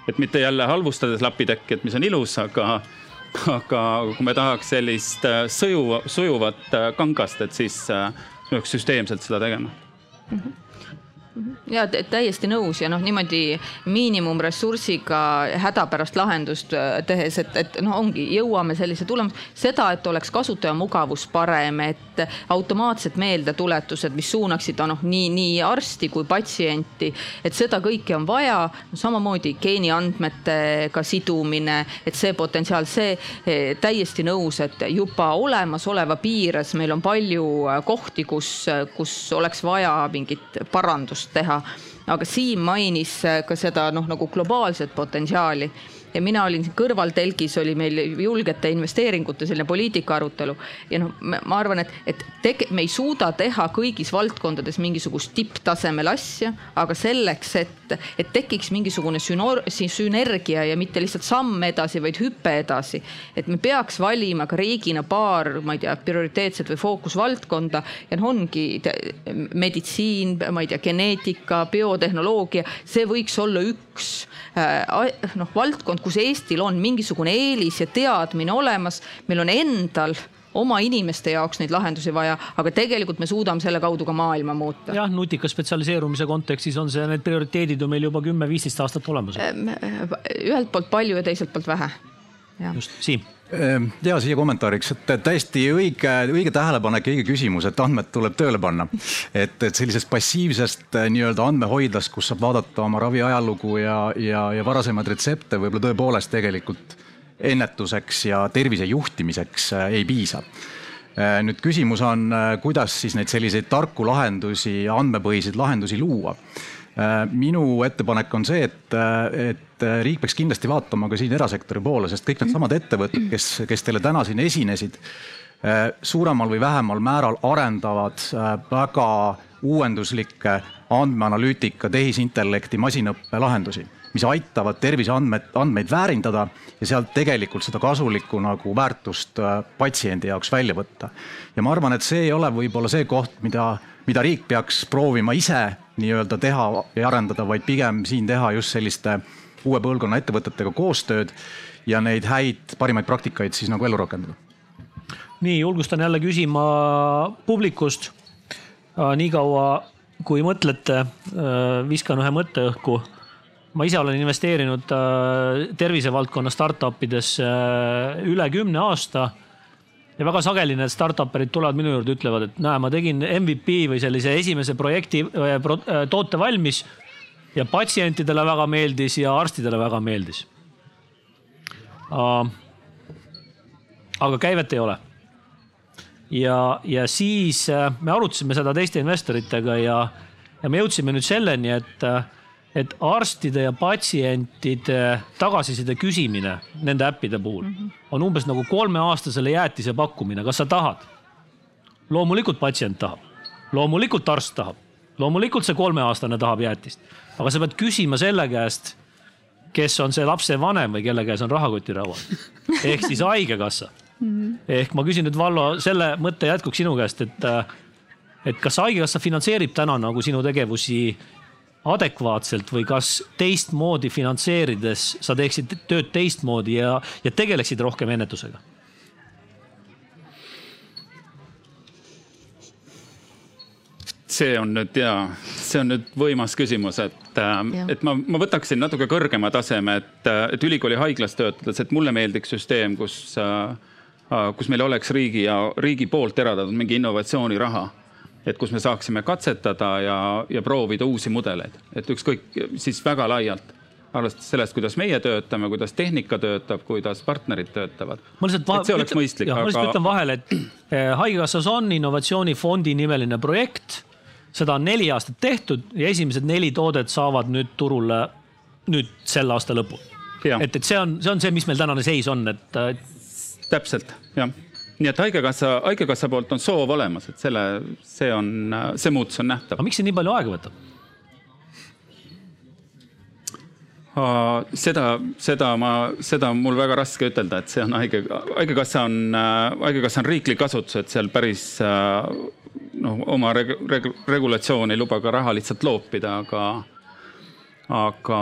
et mitte jälle halvustades lapitekki, et mis on ilus, aga, aga kui me tahaks sellist äh, sõju, sujuvat äh, kangast, et siis peaks süsteemselt seda tegema mm. -hmm ja täiesti nõus ja noh, niimoodi miinimumressursiga hädapärast lahendust äh, tehes, et, et noh, ongi, jõuame sellise tulemuse, seda, et oleks kasutaja mugavus parem, et automaatsed meeldetuletused, mis suunaksid noh, nii, nii arsti kui patsienti, et seda kõike on vaja no,. samamoodi geeniandmetega sidumine, et see potentsiaal, see eh, täiesti nõus, et juba olemasoleva piires meil on palju äh, kohti, kus, kus oleks vaja mingit parandust teha. aga Siim mainis ka seda noh, nagu globaalset potentsiaali ja mina olin siin kõrvaltelgis, oli meil julgete investeeringute selline poliitika arutelu. ja noh, ma arvan, et, et tege-, me ei suuda teha kõigis valdkondades mingisugust tipptasemel asja, aga selleks, et, et tekiks mingisugune sünor-, sünergia ja mitte lihtsalt samm edasi, vaid hüpe edasi. et me peaks valima ka riigina paar, ma ei tea, prioriteetset või fookusvaldkonda ja noh, ongi meditsiin, ma ei tea, geneetika, biotehnoloogia, see võiks olla üks äh, noh, valdkond valdkond, kus Eestil on mingisugune eelis ja teadmine olemas, meil on endal oma inimeste jaoks neid lahendusi vaja, aga tegelikult me suudame selle kaudu ka maailma muuta. jah, nutika spetsialiseerumise kontekstis on see, need prioriteedid on meil juba kümme-viisteist aastat olemas. ühelt poolt palju ja teiselt poolt vähe. just, Siim ja siia kommentaariks, et täiesti õige, õige tähelepanek õige küsimus, et andmed tuleb tööle panna. et, et sellisest passiivsest eh, nii-öelda andmehoidlast, kus saab vaadata oma ravi ajalugu ja, ja, ja varasemaid retsepte, võib-olla tõepoolest tegelikult ennetuseks ja tervise juhtimiseks eh, ei piisa eh, nüüd küsimus on, kuidas siis neid selliseid tarku lahendusi, andmepõhiseid lahendusi luua Äh, minu ettepanek on see, et, äh, et äh, riik peaks kindlasti vaatama ka siin erasektori poole, sest kõik needsamad ettevõtted, kes, kes teile täna siin esinesid, suuremal või vähemal määral arendavad väga uuenduslikke andmeanalüütika, tehisintellekti, masinõppe lahendusi, mis aitavad terviseandmed, andmeid väärindada ja sealt tegelikult seda kasulikku nagu väärtust patsiendi jaoks välja võtta. ja ma arvan, et see ei ole võib-olla see koht, mida, mida riik peaks proovima ise nii-öelda teha ja arendada, vaid pigem siin teha just selliste uue põlvkonna ettevõtetega koostööd ja neid häid parimaid praktikaid siis nagu ellu rakendada. nii, julgustan jälle küsima publikust. Äh, niikaua kui mõtlete, äh, viskan ühe mõtte õhku. ma ise olen investeerinud äh, tervisevaldkonna startup idesse üle kümne aasta ja väga sageli need startup'erid tulevad minu juurde, ütlevad, et näe, ma tegin MVP või sellise esimese projekti, toote valmis ja patsientidele väga meeldis ja arstidele väga meeldis. aga käivet ei ole. ja, ja siis äh, me arutasime seda teiste investoritega ja, ja me jõudsime nüüd selleni, et et arstide ja patsientide tagasiside küsimine nende äppide puhul -hmm. on umbes nagu kolmeaastasele jäätise pakkumine, kas sa tahad? loomulikult patsient tahab, loomulikult arst tahab, loomulikult see kolmeaastane tahab jäätist, aga sa pead küsima selle käest, kes on see lapse vanem või kelle käes on rahakotirauad ehk siis haigekassa. -hmm. ehk ma küsin nüüd Vallo selle mõtte jätkuks sinu käest, et, et kas haigekassa finantseerib täna nagu sinu tegevusi adekvaatselt või kas teistmoodi finantseerides sa teeksid tööd teistmoodi ja, ja tegeleksid rohkem ennetusega? See on nüüd ja, see on nüüd võimas küsimus, et, äh, et ma, ma võtaksin natuke kõrgema taseme, et, äh, et ülikooli haiglas töötades, et mulle meeldiks süsteem, kus, äh, kus meil oleks riigi ja riigi poolt eraldatud mingi innovatsiooniraha et kus me saaksime katsetada ja, ja proovida uusi mudeleid, et ükskõik siis väga laialt arvestades sellest, kuidas meie töötame, kuidas tehnika töötab, kuidas partnerid töötavad. et see oleks mõistlik. Aga... ma lihtsalt ütlen vahele, et Haigekassas on innovatsioonifondi nimeline projekt. Seda on neli aastat tehtud ja esimesed neli toodet saavad nüüd turule nüüd selle aasta lõpul. et, et see on, see on see, mis meil tänane seis on, et. täpselt, jah nii et haigekassa, haigekassa poolt on soov olemas, et selle, see on, see muutus on nähtav. aga miks see nii palju aega võtab? Seda, seda ma, seda on mul väga raske ütelda, et see on haige, haigekassa on, haigekassa on riiklik asutus, et seal päris noh, oma reg, reg, regulatsioon ei luba ka raha lihtsalt loopida, aga, aga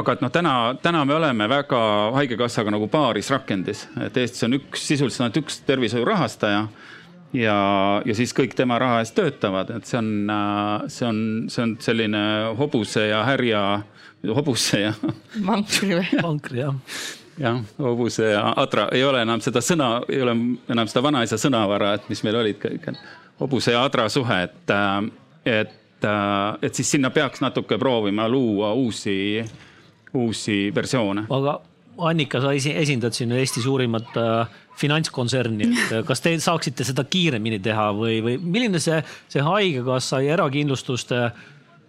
aga et noh, täna, täna me oleme väga Haigekassaga nagu paaris rakendis, et Eestis on üks, sisuliselt ainult üks tervishoiu rahastaja ja, ja siis kõik tema raha eest töötavad, et see on, see on, see on selline hobuse ja härja, hobuse ja. vankri või? vankri jah. jah, hobuse ja adra, ei ole enam seda sõna, ei ole enam seda vanaisa sõnavara, et mis meil olid kõik, hobuse ja adra suhe, et, et, et siis sinna peaks natuke proovima luua uusi uusi versioone. aga Annika, sa esindad siin Eesti suurimat äh, finantskontserni, et äh, kas te saaksite seda kiiremini teha või, või milline see, see haigekassa ja erakindlustuste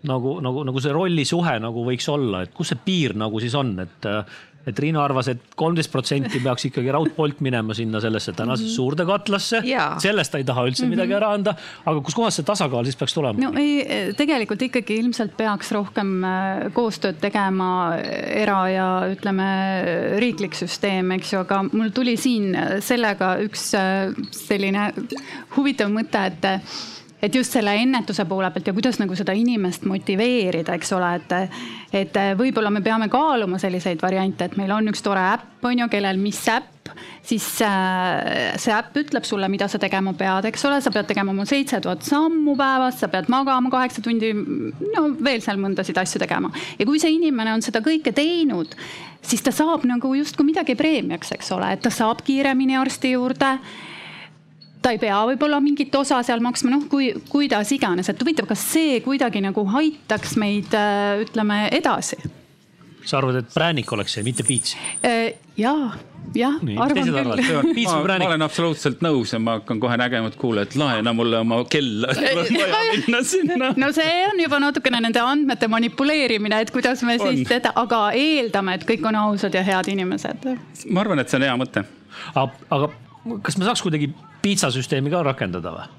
nagu, nagu, nagu see rollisuhe nagu võiks olla, et kus see piir nagu siis on, et äh, et Riina arvas et, et kolmteist protsenti peaks ikkagi raudpolt minema sinna sellesse tänasesse mm -hmm. suurde katlasse. sellest ta ei taha üldse mm -hmm. midagi ära anda. aga kuskohast see tasakaal siis peaks tulema? no ei, tegelikult ikkagi ilmselt peaks rohkem äh, koostööd tegema era- ja ütleme, riiklik süsteem, eks ju, aga mul tuli siin sellega üks äh, selline huvitav mõte, et et just selle ennetuse poole pealt ja kuidas nagu seda inimest motiveerida, eks ole, et. et võib-olla me peame kaaluma selliseid variante, et meil on üks tore äpp, on ju, kellel mis äpp siis äh, see äpp ütleb sulle, mida sa tegema pead, eks ole, sa pead tegema oma seitse tuhat sammu päevas, sa pead magama kaheksa tundi, no veel seal mõndasid asju tegema. ja kui see inimene on seda kõike teinud, siis ta saab nagu justkui midagi preemiaks, eks ole, et ta saab kiiremini arsti juurde ta ei pea võib-olla mingit osa seal maksma, noh, kui, kuidas iganes, et huvitav, kas see kuidagi nagu aitaks meid, äh, ütleme edasi? sa arvad, et präänik oleks see, mitte piits? Äh, ja, jah, arvan küll. ma, ma olen absoluutselt nõus ja ma hakkan kohe nägema, et kuule, et laena mulle oma kella, et mul on vaja minna sinna. no see on juba natukene nende andmete manipuleerimine, et kuidas me on. siis teda, aga eeldame, et kõik on ausad ja head inimesed. ma arvan, et see on hea mõte. aga kas me saaks kuidagi piitsasüsteemi ka rakendada või?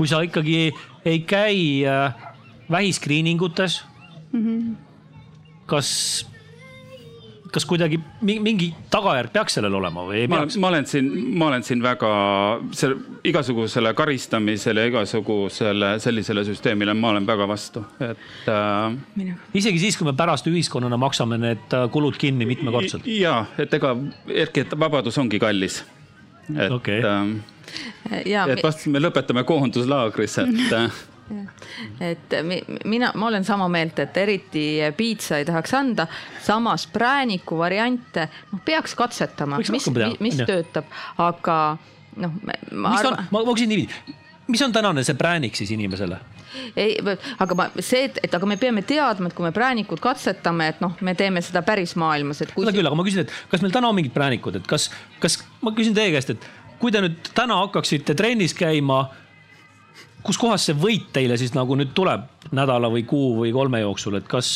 kui sa ikkagi ei, käi äh, vähiskriiningutes mm, -hmm. kas, kas kuidagi mingi tagajärg peaks sellel olema või ei ma, peaks? ma olen siin, ma olen siin väga selle igasugusele karistamisele, igasugusele sellisele süsteemile, ma olen väga vastu, et äh,. isegi siis, kui me pärast ühiskonnana maksame need äh, kulud kinni mitmekordselt. ja, et ega, ehkki, et vabadus ongi kallis et okay., et vast me lõpetame koonduslaagris, et äh, et mina, ma olen sama meelt, et eriti piitsa ei tahaks anda, samas prääniku variante, noh, peaks katsetama, mis, mis, mis töötab, aga noh. ma, arva... ma, küsin niiviisi, mis on tänane see präänik siis inimesele? Ei, aga ma, see, et, et aga me peame teadma, et kui me präänikut katsetame, et noh, me teeme seda päris maailmas, et kui. seda küll, aga ma küsin, et kas meil täna on mingid präänikud, et kas, kas ma küsin teie käest, et kui te nüüd täna hakkaksite trennis käima, kuskohast see võit teile siis nagu nüüd tuleb nädala või kuu või kolme jooksul, et kas,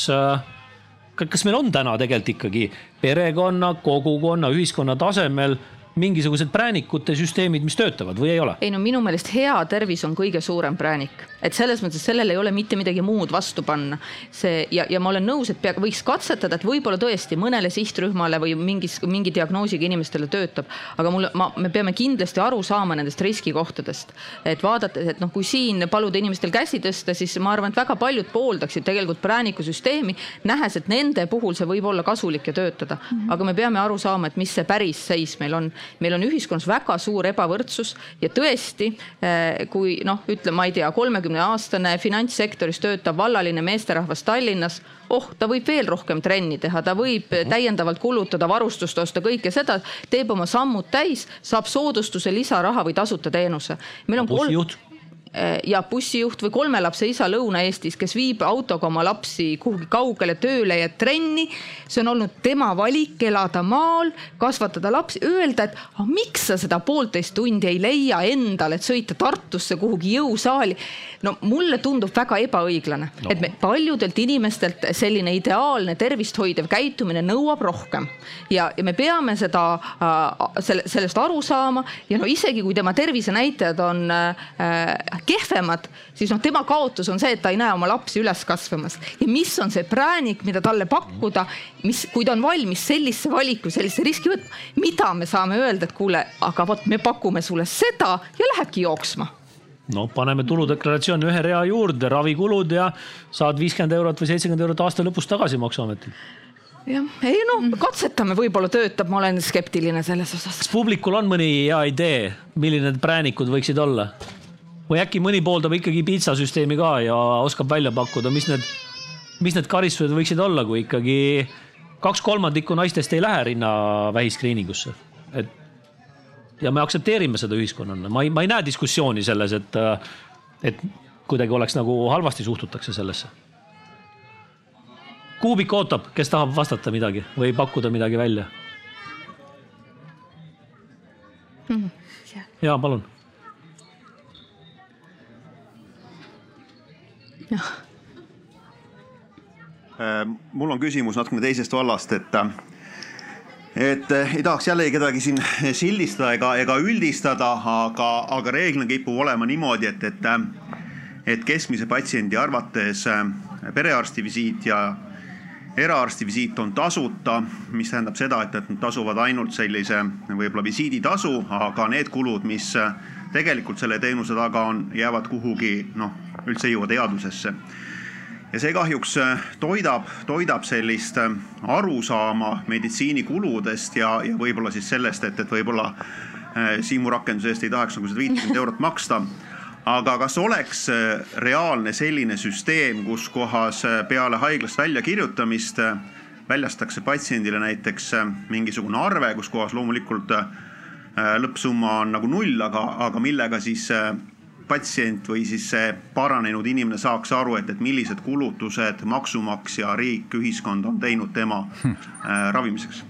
kas meil on täna tegelikult ikkagi perekonna, kogukonna, ühiskonna tasemel mingisugused präänikute süsteemid, mis töötavad või ei ole? ei no minu meelest hea tervis on kõige suurem präänik, et selles mõttes sellel ei ole mitte midagi muud vastu panna. see ja, ja ma olen nõus, et pea, võiks katsetada, et võib-olla tõesti mõnele sihtrühmale või mingis, mingi diagnoosiga inimestele töötab. aga mulle, ma, me peame kindlasti aru saama nendest riskikohtadest. et vaadates, et noh, kui siin paluda inimestel käsi tõsta, siis ma arvan, et väga paljud pooldaksid tegelikult präänikusüsteemi, nähes, et nende puhul see võib olla kasulik ja töötada mm. -hmm. aga me peame aru saama, et mis see päris seis meil on meil on ühiskonnas väga suur ebavõrdsus ja tõesti, eh, kui noh, ütleme, ma ei tea, kolmekümne aastane finantssektoris töötav vallaline meesterahvas Tallinnas oh, ta võib veel rohkem trenni teha, ta võib täiendavalt kulutada, varustust osta, kõike seda, teeb oma sammud täis, saab soodustuse, lisaraha või tasuta teenuse. meil on kolm ja bussijuht või kolme lapse isa Lõuna-Eestis, kes viib autoga oma lapsi kuhugi kaugele tööle ja trenni. see on olnud tema valik elada maal, kasvatada lapsi, öelda, et ah, miks sa seda poolteist tundi ei leia endale, et sõita Tartusse kuhugi jõusaali. no mulle tundub väga ebaõiglane no., et me paljudelt inimestelt selline ideaalne tervist hoidev käitumine nõuab rohkem ja, ja me peame seda äh, selle, sellest aru saama ja no isegi kui tema tervisenäitajad on äh, kehvemad, siis noh, tema kaotus on see, et ta ei näe oma lapsi üles kasvamas. ja mis on see präänik, mida talle pakkuda, mis, kui ta on valmis sellise valiku, sellise riski võtma, mida me saame öelda, et kuule, aga vot me pakume sulle seda ja lähebki jooksma no paneme tuludeklaratsiooni ühe rea juurde, ravikulud ja saad viiskümmend eurot või seitsekümmend eurot aasta lõpus tagasi Maksuametilt. jah, ei noh, katsetame, võib-olla töötab, ma olen skeptiline selles osas. kas publikul on mõni hea idee, milline need präänikud võiksid olla? Või äkki mõni pooldab ikkagi piitsasüsteemi ka ja oskab välja pakkuda, mis need, mis need karistused võiksid olla, kui ikkagi kaks kolmandikku naistest ei lähe rinnavähiskriiningusse, et ja me aktsepteerime seda ühiskonnana, ma ei, ma ei näe diskussiooni selles, et, et kuidagi oleks nagu halvasti suhtutakse sellesse. Kuubik ootab, kes tahab vastata midagi või pakkuda midagi välja? ja palun. Mul on küsimus natukene teisest vallast, et et ei tahaks jällegi kedagi siin sildistada ega, ega üldistada, aga, aga reeglina kipub olema niimoodi, et, et, et keskmise patsiendi arvates äh, perearsti visiit ja eraarsti visiit on tasuta, mis tähendab seda, et, et nad tasuvad ainult sellise võib-olla visiiditasu, aga need kulud, mis tegelikult selle teenuse taga on, jäävad kuhugi noh, üldse ei jõua teadvusesse ja see kahjuks äh, toidab, toidab sellist äh, arusaama meditsiinikuludest ja, ja võib-olla siis sellest, et, et võib-olla äh, Siimu rakenduse eest ei tahaks nagu seda viitkümmet eurot maksta. aga kas oleks reaalne selline süsteem, kus kohas peale haiglast väljakirjutamist väljastakse patsiendile näiteks mingisugune arve, kus kohas loomulikult lõppsumma on nagu null, aga, aga millega siis patsient või siis see paranenud inimene saaks aru, et, et millised kulutused maksumaksja, riik, ühiskond on teinud tema äh, ravimiseks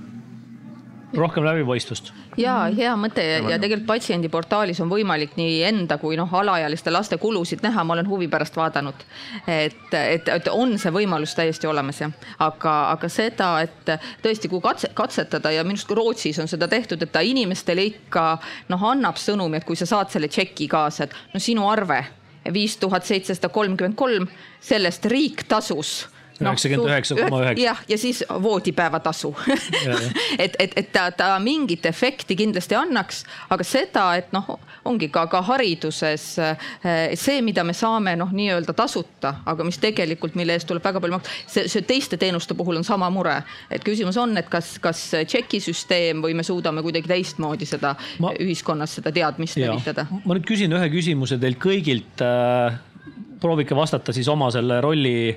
rohkem läbipaistvust. ja hea mõte ja, ja tegelikult patsiendiportaalis on võimalik nii enda kui noh, alaealiste laste kulusid näha, ma olen huvi pärast vaadanud. et, et, et on see võimalus täiesti olemas jah, aga, aga seda, et tõesti, kui katse, katsetada ja minu arust ka Rootsis on seda tehtud, et ta inimestele ikka noh, annab sõnumi, et kui sa saad selle tšeki kaasa, et no sinu arve viis tuhat seitsesada kolmkümmend kolm, sellest riik tasus üheksakümmend üheksa koma üheksa. jah, ja siis voodipäevatasu et, et, et ta, ta mingit efekti kindlasti annaks, aga seda, et noh, ongi ka, ka hariduses eh, see, mida me saame noh, nii-öelda tasuta, aga mis tegelikult, mille eest tuleb väga palju maksta, see, see teiste teenuste puhul on sama mure. et küsimus on, et kas, kas tšekisüsteem või me suudame kuidagi teistmoodi seda ma, ühiskonnas seda teadmist levitada. ma nüüd küsin ühe küsimuse teilt kõigilt äh,. proovige vastata siis oma selle rolli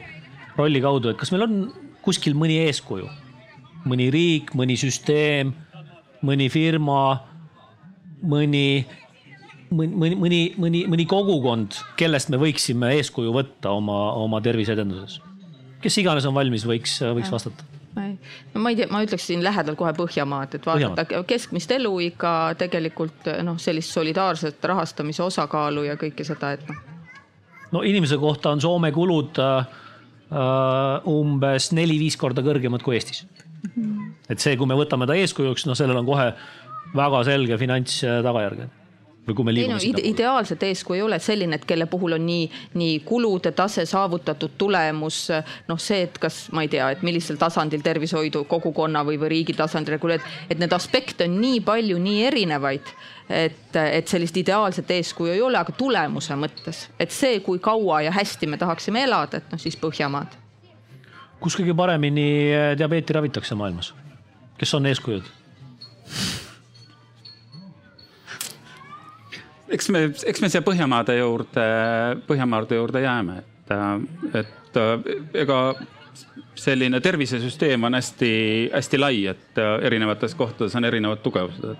rolli kaudu, et kas meil on kuskil mõni eeskuju, mõni riik, mõni süsteem, mõni firma, mõni, mõni, mõni, mõni, mõni kogukond, kellest me võiksime eeskuju võtta oma, oma terviseedenduses? kes iganes on valmis, võiks, võiks vastata no ma ei tea, ma ütleksin lähedal kohe Põhjamaad, et vaadata keskmist eluiga, tegelikult noh, sellist solidaarset rahastamise osakaalu ja kõike seda, et noh. no inimese kohta on Soome kulud Äh, umbes neli-viis korda kõrgemad kui Eestis. et see, kui me võtame ta eeskujuks, noh, sellel on kohe väga selge finantstagajärg või kui me liigume sinna ide. ideaalset eeskuju ei ole selline, et kelle puhul on nii, nii kulude tase saavutatud tulemus. noh, see, et kas ma ei tea, et millisel tasandil tervishoidu kogukonna või, või riigi tasandil reguleerida, et need aspekte on nii palju, nii erinevaid et, et sellist ideaalset eeskuju ei ole, aga tulemuse mõttes, et see, kui kaua ja hästi me tahaksime elada, et noh, siis Põhjamaad. kus kõige paremini diabeeti ravitakse maailmas? kes on eeskujud? eks me, eks me siia Põhjamaade juurde, Põhjamaade juurde jääme, et, et ega selline tervisesüsteem on hästi-hästi lai, et erinevates kohtades on erinevad tugevused.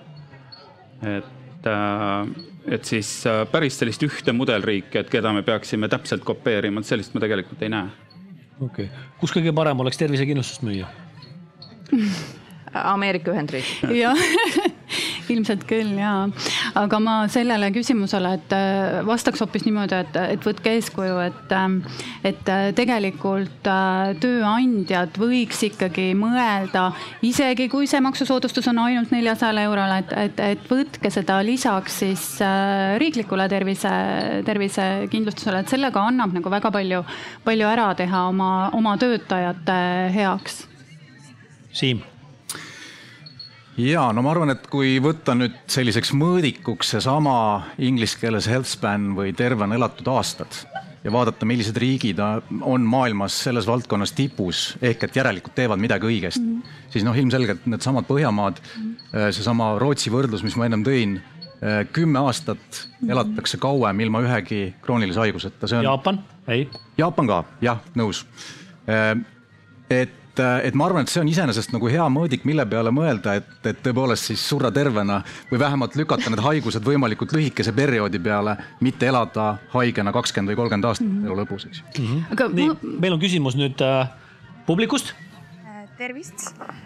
et et, äh, et siis äh, päris sellist ühte mudelriiki, et keda me peaksime täpselt kopeerima, et sellist ma tegelikult ei näe. okei okay., kus kõige parem oleks tervisekindlustust müüa Ameerika Ühendriigid. jah ilmselt küll ja, aga ma sellele küsimusele, et äh, vastaks hoopis niimoodi, et, et võtke eeskuju, et, äh, et äh, tegelikult tööandjad võiks ikkagi mõelda, isegi kui see maksusoodustus on ainult neljasajale eurole, et, et, et võtke seda lisaks siis riiklikule tervise, tervisekindlustusele, et sellega annab nagu väga palju, palju ära teha oma, oma töötajate heaks. Siim ja no ma arvan, et kui võtta nüüd selliseks mõõdikuks seesama inglise keeles health span või tervena elatud aastad ja vaadata, millised riigid on maailmas selles valdkonnas tipus ehk et järelikult teevad midagi õigesti mm, -hmm. siis noh, ilmselgelt needsamad Põhjamaad mm, -hmm. seesama Rootsi võrdlus, mis ma ennem tõin äh, kümme aastat mhm. elatakse kauem ilma ühegi kroonilise haiguseta, see on. Jaapan, ei. Jaapan ka, jah, nõus. Äh, et et, et ma arvan, et see on iseenesest nagu hea mõõdik, mille peale mõelda, et, et tõepoolest siis surra tervena või vähemalt lükata need haigused võimalikult lühikese perioodi peale, mitte elada haigena kakskümmend või kolmkümmend aastat mm -hmm. elu lõpus, eks ju mm. -hmm. aga nii ma..., meil on küsimus nüüd äh, publikust tervist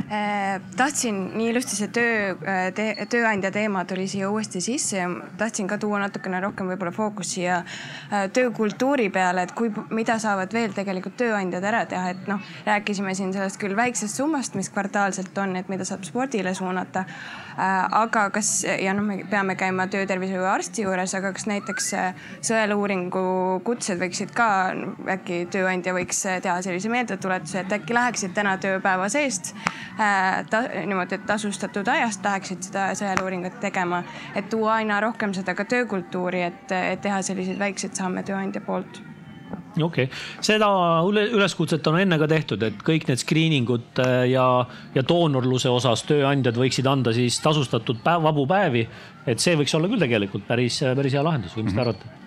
eh,. tahtsin nii ilusti see töö te,, tööandja teema tuli siia uuesti sisse ja tahtsin ka tuua natukene rohkem võib-olla fookust siia eh, töökultuuri peale, et kui, mida saavad veel tegelikult tööandjad ära teha, et noh, rääkisime siin sellest küll väiksest summast, mis kvartaalselt on, et mida saab spordile suunata Äh, aga kas ja noh, me peame käima töötervishoiuarsti juures, aga kas näiteks äh, sõeluuringu kutsed võiksid ka äkki tööandja võiks äh, teha sellise meeldetuletuse, et äkki läheksid täna tööpäeva seest ta, niimoodi, et tasustatud ajast läheksid seda sõeluuringut tegema, et tuua aina rohkem seda ka töökultuuri, et, et teha selliseid väikseid samme tööandja poolt okei okay., seda üleskutset on enne ka tehtud, et kõik need screening ud äh, ja, ja doonorluse osas tööandjad võiksid anda siis tasustatud päev, vabu päevi. et see võiks olla küll tegelikult päris, päris hea lahendus või mis te mhm. arvate?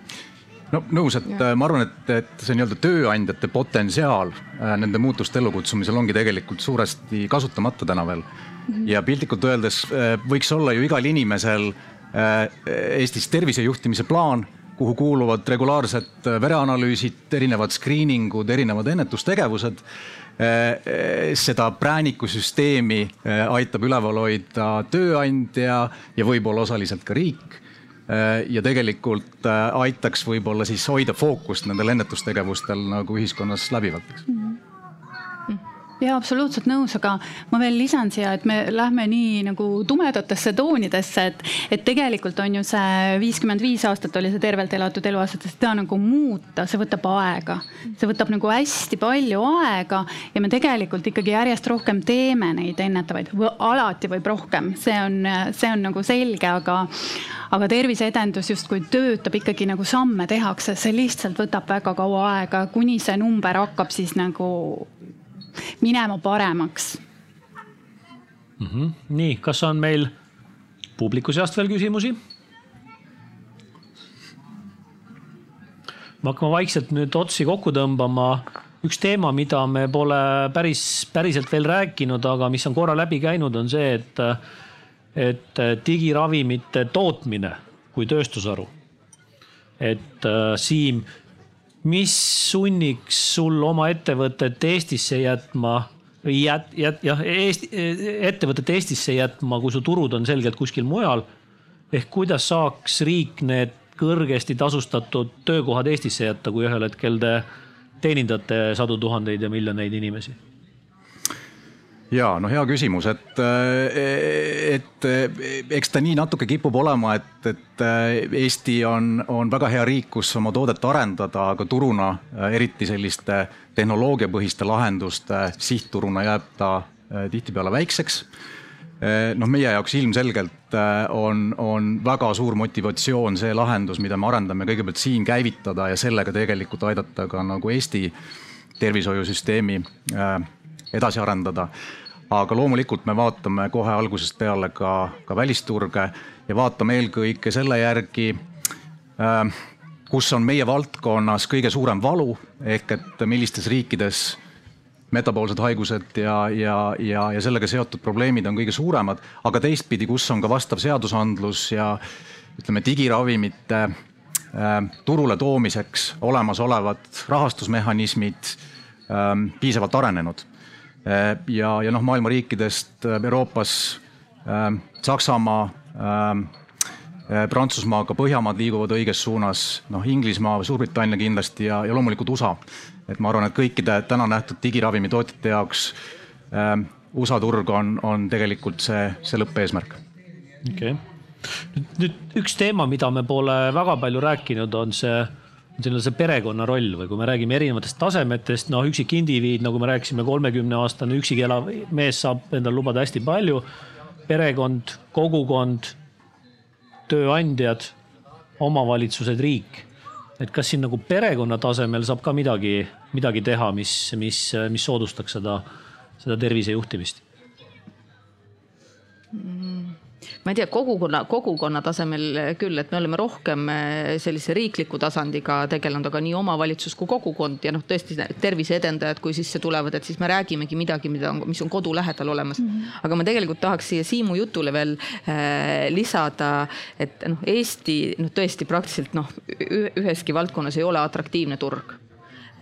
no nõus, et ja. Äh, ma arvan, et, et see nii-öelda tööandjate potentsiaal äh, nende muutuste ellukutsumisel ongi tegelikult suuresti kasutamata täna veel mm. -hmm. ja piltlikult öeldes võiks olla ju igal inimesel Eestis tervise juhtimise plaan kuhu kuuluvad regulaarsed vereanalüüsid, erinevad screening ud, erinevad ennetustegevused. seda präänikusüsteemi aitab üleval hoida tööandja ja võib-olla osaliselt ka riik ja tegelikult aitaks võib-olla siis hoida fookust nendel ennetustegevustel nagu ühiskonnas läbivalt, eks mm. -hmm ja absoluutselt nõus, aga ma veel lisan siia, et me lähme nii nagu tumedatesse toonidesse, et, et tegelikult on ju see viiskümmend viis aastat oli see tervelt elatud eluaastate, seda nagu muuta, see võtab aega. see võtab nagu hästi palju aega ja me tegelikult ikkagi järjest rohkem teeme neid ennetavaid, alati võib rohkem, see on, see on nagu selge, aga aga terviseedendus justkui töötab ikkagi nagu samme tehakse, see lihtsalt võtab väga kaua aega, kuni see number hakkab siis nagu minema paremaks mm. -hmm. nii, kas on meil publiku seast veel küsimusi? me hakkame vaikselt nüüd otsi kokku tõmbama. üks teema, mida me pole päris, päriselt veel rääkinud, aga mis on korra läbi käinud, on see, et, et digiravimite tootmine kui tööstusharu. et äh, Siim mis sunniks sul oma ettevõtet Eestisse jätma või jät-, jät-, jah, Eesti, ettevõtet Eestisse jätma, kui su turud on selgelt kuskil mujal. ehk kuidas saaks riik need kõrgesti tasustatud töökohad Eestisse jätta, kui ühel hetkel te teenindate sadu tuhandeid ja miljoneid inimesi ja no hea küsimus, et, et eks ta nii natuke kipub olema, et, et Eesti on, on väga hea riik, kus oma toodet arendada, aga turuna, eriti selliste tehnoloogiapõhiste lahenduste sihtturuna jääb ta tihtipeale väikseks. Noh, meie jaoks ilmselgelt on, on väga suur motivatsioon see lahendus, mida me arendame, kõigepealt siin käivitada ja sellega tegelikult aidata ka nagu Eesti tervishoiusüsteemi edasi arendada. Aga loomulikult me vaatame kohe algusest peale ka, ka välisturge ja vaatame eelkõige selle järgi äh, kus on meie valdkonnas kõige suurem valu ehk et millistes riikides metaboolsed haigused ja, ja, ja, ja sellega seotud probleemid on kõige suuremad, aga teistpidi, kus on ka vastav seadusandlus ja ütleme, digiravimite äh, turule toomiseks olemasolevad rahastusmehhanismid äh, piisavalt arenenud. Äh, ja, ja noh, maailma riikidest äh, Euroopas äh, Saksamaa, Prantsusmaa, ka Põhjamaad liiguvad õiges suunas, noh Inglismaa, Suurbritannia kindlasti ja, ja loomulikult USA. et ma arvan, et kõikide täna nähtud digiravimitootjate jaoks äh, USA turg on, on tegelikult see, see lõppeesmärk. okei okay., nüüd, nüüd üks teema, mida me pole väga palju rääkinud, on see selline see perekonna roll või kui me räägime erinevatest tasemetest, noh, üksik indiviid, nagu me rääkisime, kolmekümne aastane üksik elav mees saab endale lubada hästi palju. perekond, kogukond, tööandjad, omavalitsused, riik. et kas siin nagu perekonna tasemel saab ka midagi, midagi teha, mis, mis, mis soodustaks seda, seda tervise juhtimist mm.? Ma ei tea, kogukonna, kogukonna tasemel küll, et me oleme rohkem eh, sellise riikliku tasandiga tegelenud, aga nii omavalitsus kui kogukond ja noh, tõesti tervise edendajad, kui sisse tulevad, et siis me räägimegi midagi, mida on, mis on kodu lähedal olemas mm. -hmm. aga ma tegelikult tahaks siia Siimu jutule veel äh, lisada, et noh, Eesti noh, tõesti praktiliselt noh, üheski valdkonnas ei ole atraktiivne turg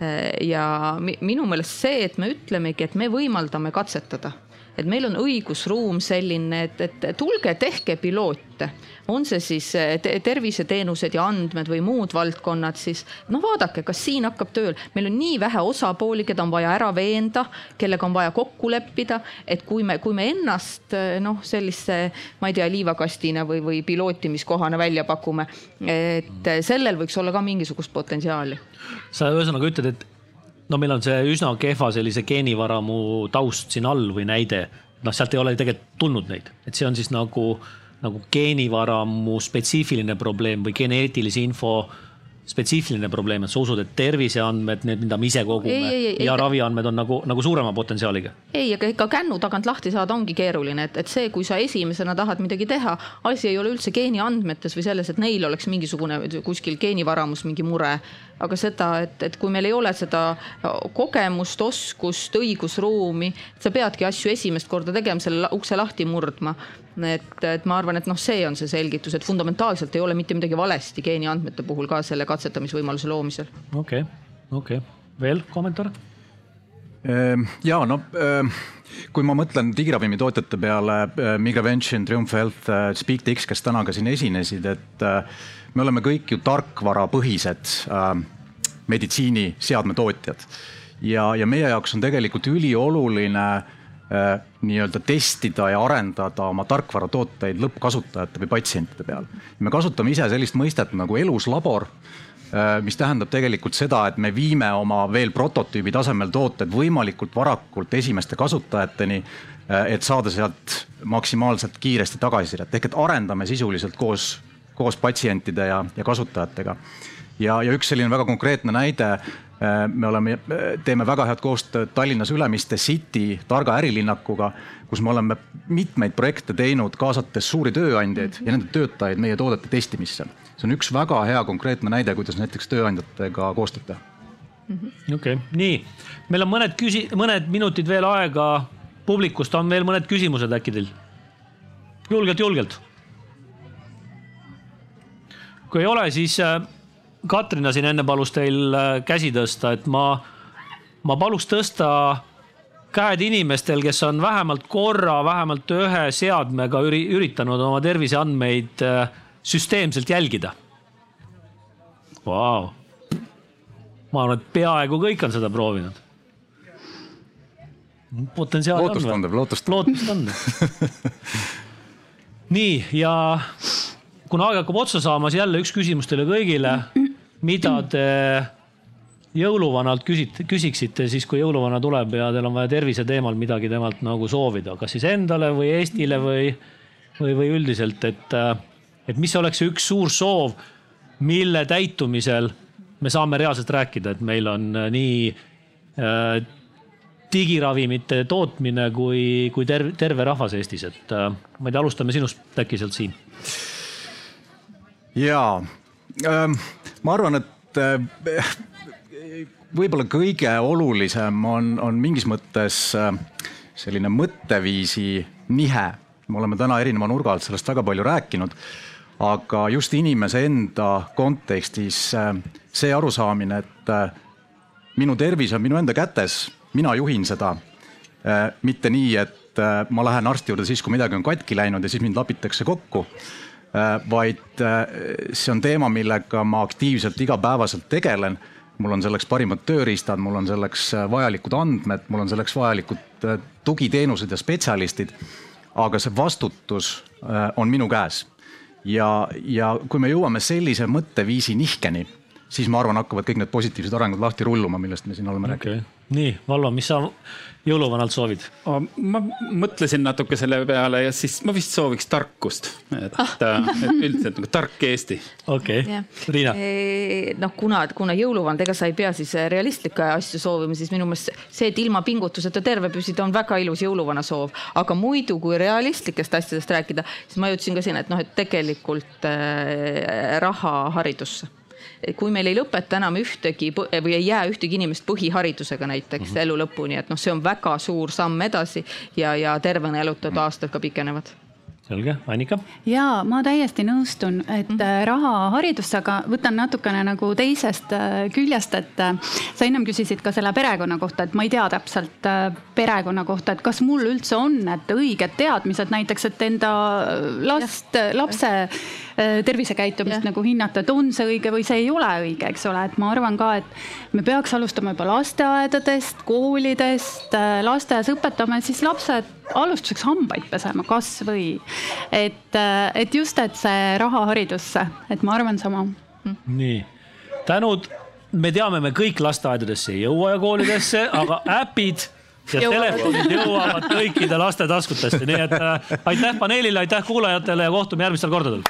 eh, ja minu meelest see, et me ütlemegi, et me võimaldame katsetada et meil on õigusruum selline, et, et tulge, tehke piloote, on see siis eh, te terviseteenused ja andmed või muud valdkonnad, siis noh, vaadake, kas siin hakkab tööl. meil on nii vähe osapooli, keda on vaja ära veenda, kellega on vaja kokku leppida, et kui me, kui me ennast eh, noh, sellise, ma ei tea, liivakastina või, või pilootimiskohana välja pakume, et sellel võiks olla ka mingisugust potentsiaali. sa ühesõnaga ütled, et no meil on see üsna kehva sellise geenivaramu taust siin all või näide. noh, sealt ei ole tegelikult tulnud neid, et see on siis nagu, nagu geenivaramu spetsiifiline probleem või geneetilise info spetsiifiline probleem, et sa usud, et terviseandmed, need, mida me ise kogume ei, ei, ja raviandmed on nagu, nagu suurema potentsiaaliga? ei, aga ikka kännu tagant lahti saada ongi keeruline, et, et see, kui sa esimesena tahad midagi teha, asi ei ole üldse geeniandmetes või selles, et neil oleks mingisugune kuskil geenivaramus mingi mure aga seda, et, et kui meil ei ole seda kogemust, oskust, õigusruumi, sa peadki asju esimest korda tegema, selle ukse lahti murdma. et, et ma arvan, et noh, see on see selgitus, et fundamentaalselt ei ole mitte midagi valesti geeniandmete puhul ka selle katsetamisvõimaluse loomisel. okei okay,, okei okay., veel kommentaar? Ehm, ja no ehm, kui ma mõtlen digiravimitootjate peale, ehm, Migravention, Triumph Health, SpeakTX, kes täna ka siin esinesid, et me oleme kõik ju tarkvarapõhised äh, meditsiiniseadmetootjad. ja, ja meie jaoks on tegelikult ülioluline äh, nii-öelda testida ja arendada oma tarkvaratooteid lõppkasutajate või patsientide peal. me kasutame ise sellist mõistet nagu eluslabor äh, mis tähendab tegelikult seda, et me viime oma veel prototüübi tasemel tooted võimalikult varakult esimeste kasutajateni, äh, et saada sealt maksimaalselt kiiresti tagasisidet, ehk et arendame sisuliselt koos koos patsientide ja, ja kasutajatega. ja, ja üks selline väga konkreetne näide, äh, me oleme, teeme väga head koostööd Tallinnas Ülemiste City targa ärilinnakuga, kus me oleme mitmeid projekte teinud, kaasates suuri tööandjaid ja nende töötajaid meie toodete testimisse. see on üks väga hea konkreetne näide, kuidas näiteks tööandjatega koostööd teha. okei okay., nii, meil on mõned küsi-, mõned minutid veel aega. publikust on veel mõned küsimused äkki teil? julgelt, julgelt kui ei ole, siis äh, Katrina siin enne palus teil äh, käsi tõsta, et ma, ma paluks tõsta käed inimestel, kes on vähemalt korra, vähemalt ühe seadmega üri, üritanud oma terviseandmeid äh, süsteemselt jälgida. Vau, ma arvan, et peaaegu kõik on seda proovinud. potentsiaali on või? lootust on. lootust on. nii ja kuna aeg hakkab otsa saama, siis jälle üks küsimus teile kõigile. mida te jõuluvanalt küsit-, küsiksite siis, kui jõuluvana tuleb ja teil on vaja tervise teemal midagi temalt nagu soovida, kas siis endale või Eestile või, või, või üldiselt, et, et mis oleks see üks suur soov, mille täitumisel me saame reaalselt rääkida, et meil on nii äh, digiravimite tootmine kui, kui terve, terve rahvas Eestis, et äh, ma ei tea, alustame sinust äkki sealt siin jaa, ähm, ma arvan, et äh, võib-olla kõige olulisem on, on mingis mõttes äh, selline mõtteviisi nihe. me oleme täna erineva nurga alt sellest väga palju rääkinud, aga just inimese enda kontekstis äh, see arusaamine, et minu tervis on minu enda kätes, mina juhin seda. mitte nii, et ma lähen arsti juurde siis, kui midagi on katki läinud ja siis mind lapitakse kokku Äh, vaid äh, see on teema, millega ma aktiivselt igapäevaselt tegelen. mul on selleks parimad tööriistad, mul on selleks äh, vajalikud andmed, mul on selleks vajalikud tugiteenused ja spetsialistid. aga see vastutus on minu käes ja, ja kui me jõuame sellise mõtteviisi nihkeni, siis ma arvan, hakkavad kõik need positiivsed arengud lahti rulluma, millest me siin oleme okay. rääkinud. Nii, Vallo, mis sa jõuluvanalt soovid? ma mõtlesin natuke selle peale ja siis ma vist sooviks tarkust, et ah., et üldiselt nagu tark Eesti. okei okay., Riina. noh, kuna, kuna jõuluvand, ega sa ei pea siis realistlikke asju soovima, siis minu meelest see, et ilma pingutuseta terve püsida, on väga ilus jõuluvana soov. aga muidu, kui realistlikest asjadest rääkida, siis ma jõudsin ka sinna, et noh, et tegelikult äh, raha haridusse kui meil ei lõpeta enam ühtegi või ei jää ühtegi inimest põhiharidusega näiteks mm -hmm. elu lõpuni, et noh, see on väga suur samm edasi ja, ja tervena elutatud aastad ka pikenevad selge, Annika. ja ma täiesti nõustun, et mm -hmm. raha haridusse, aga võtan natukene nagu teisest äh, küljest, et äh, sa ennem küsisid ka selle perekonna kohta, et ma ei tea täpselt perekonna kohta, et kas mul üldse on need õiged teadmised näiteks, et enda last, lapse tervisekäitumist ja. nagu hinnata, et on see õige või see ei ole õige, eks ole, et ma arvan ka, et me peaks alustama juba lasteaedadest, koolidest, lasteaias õpetame siis lapsed alustuseks hambaid pesema, kasvõi. et, äh, et just, et see raha haridusse, et ma arvan sama. nii, tänud, me teame, me kõik lasteaedadesse ei jõua ja koolidesse, aga äpid ja telefonid jõuavad kõikide laste taskutesse, nii et äh, aitäh paneelile, aitäh kuulajatele ja kohtume järgmistel kordadel.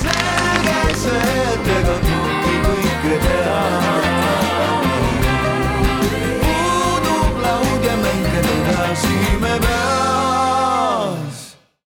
selge see, et ega kõike teha.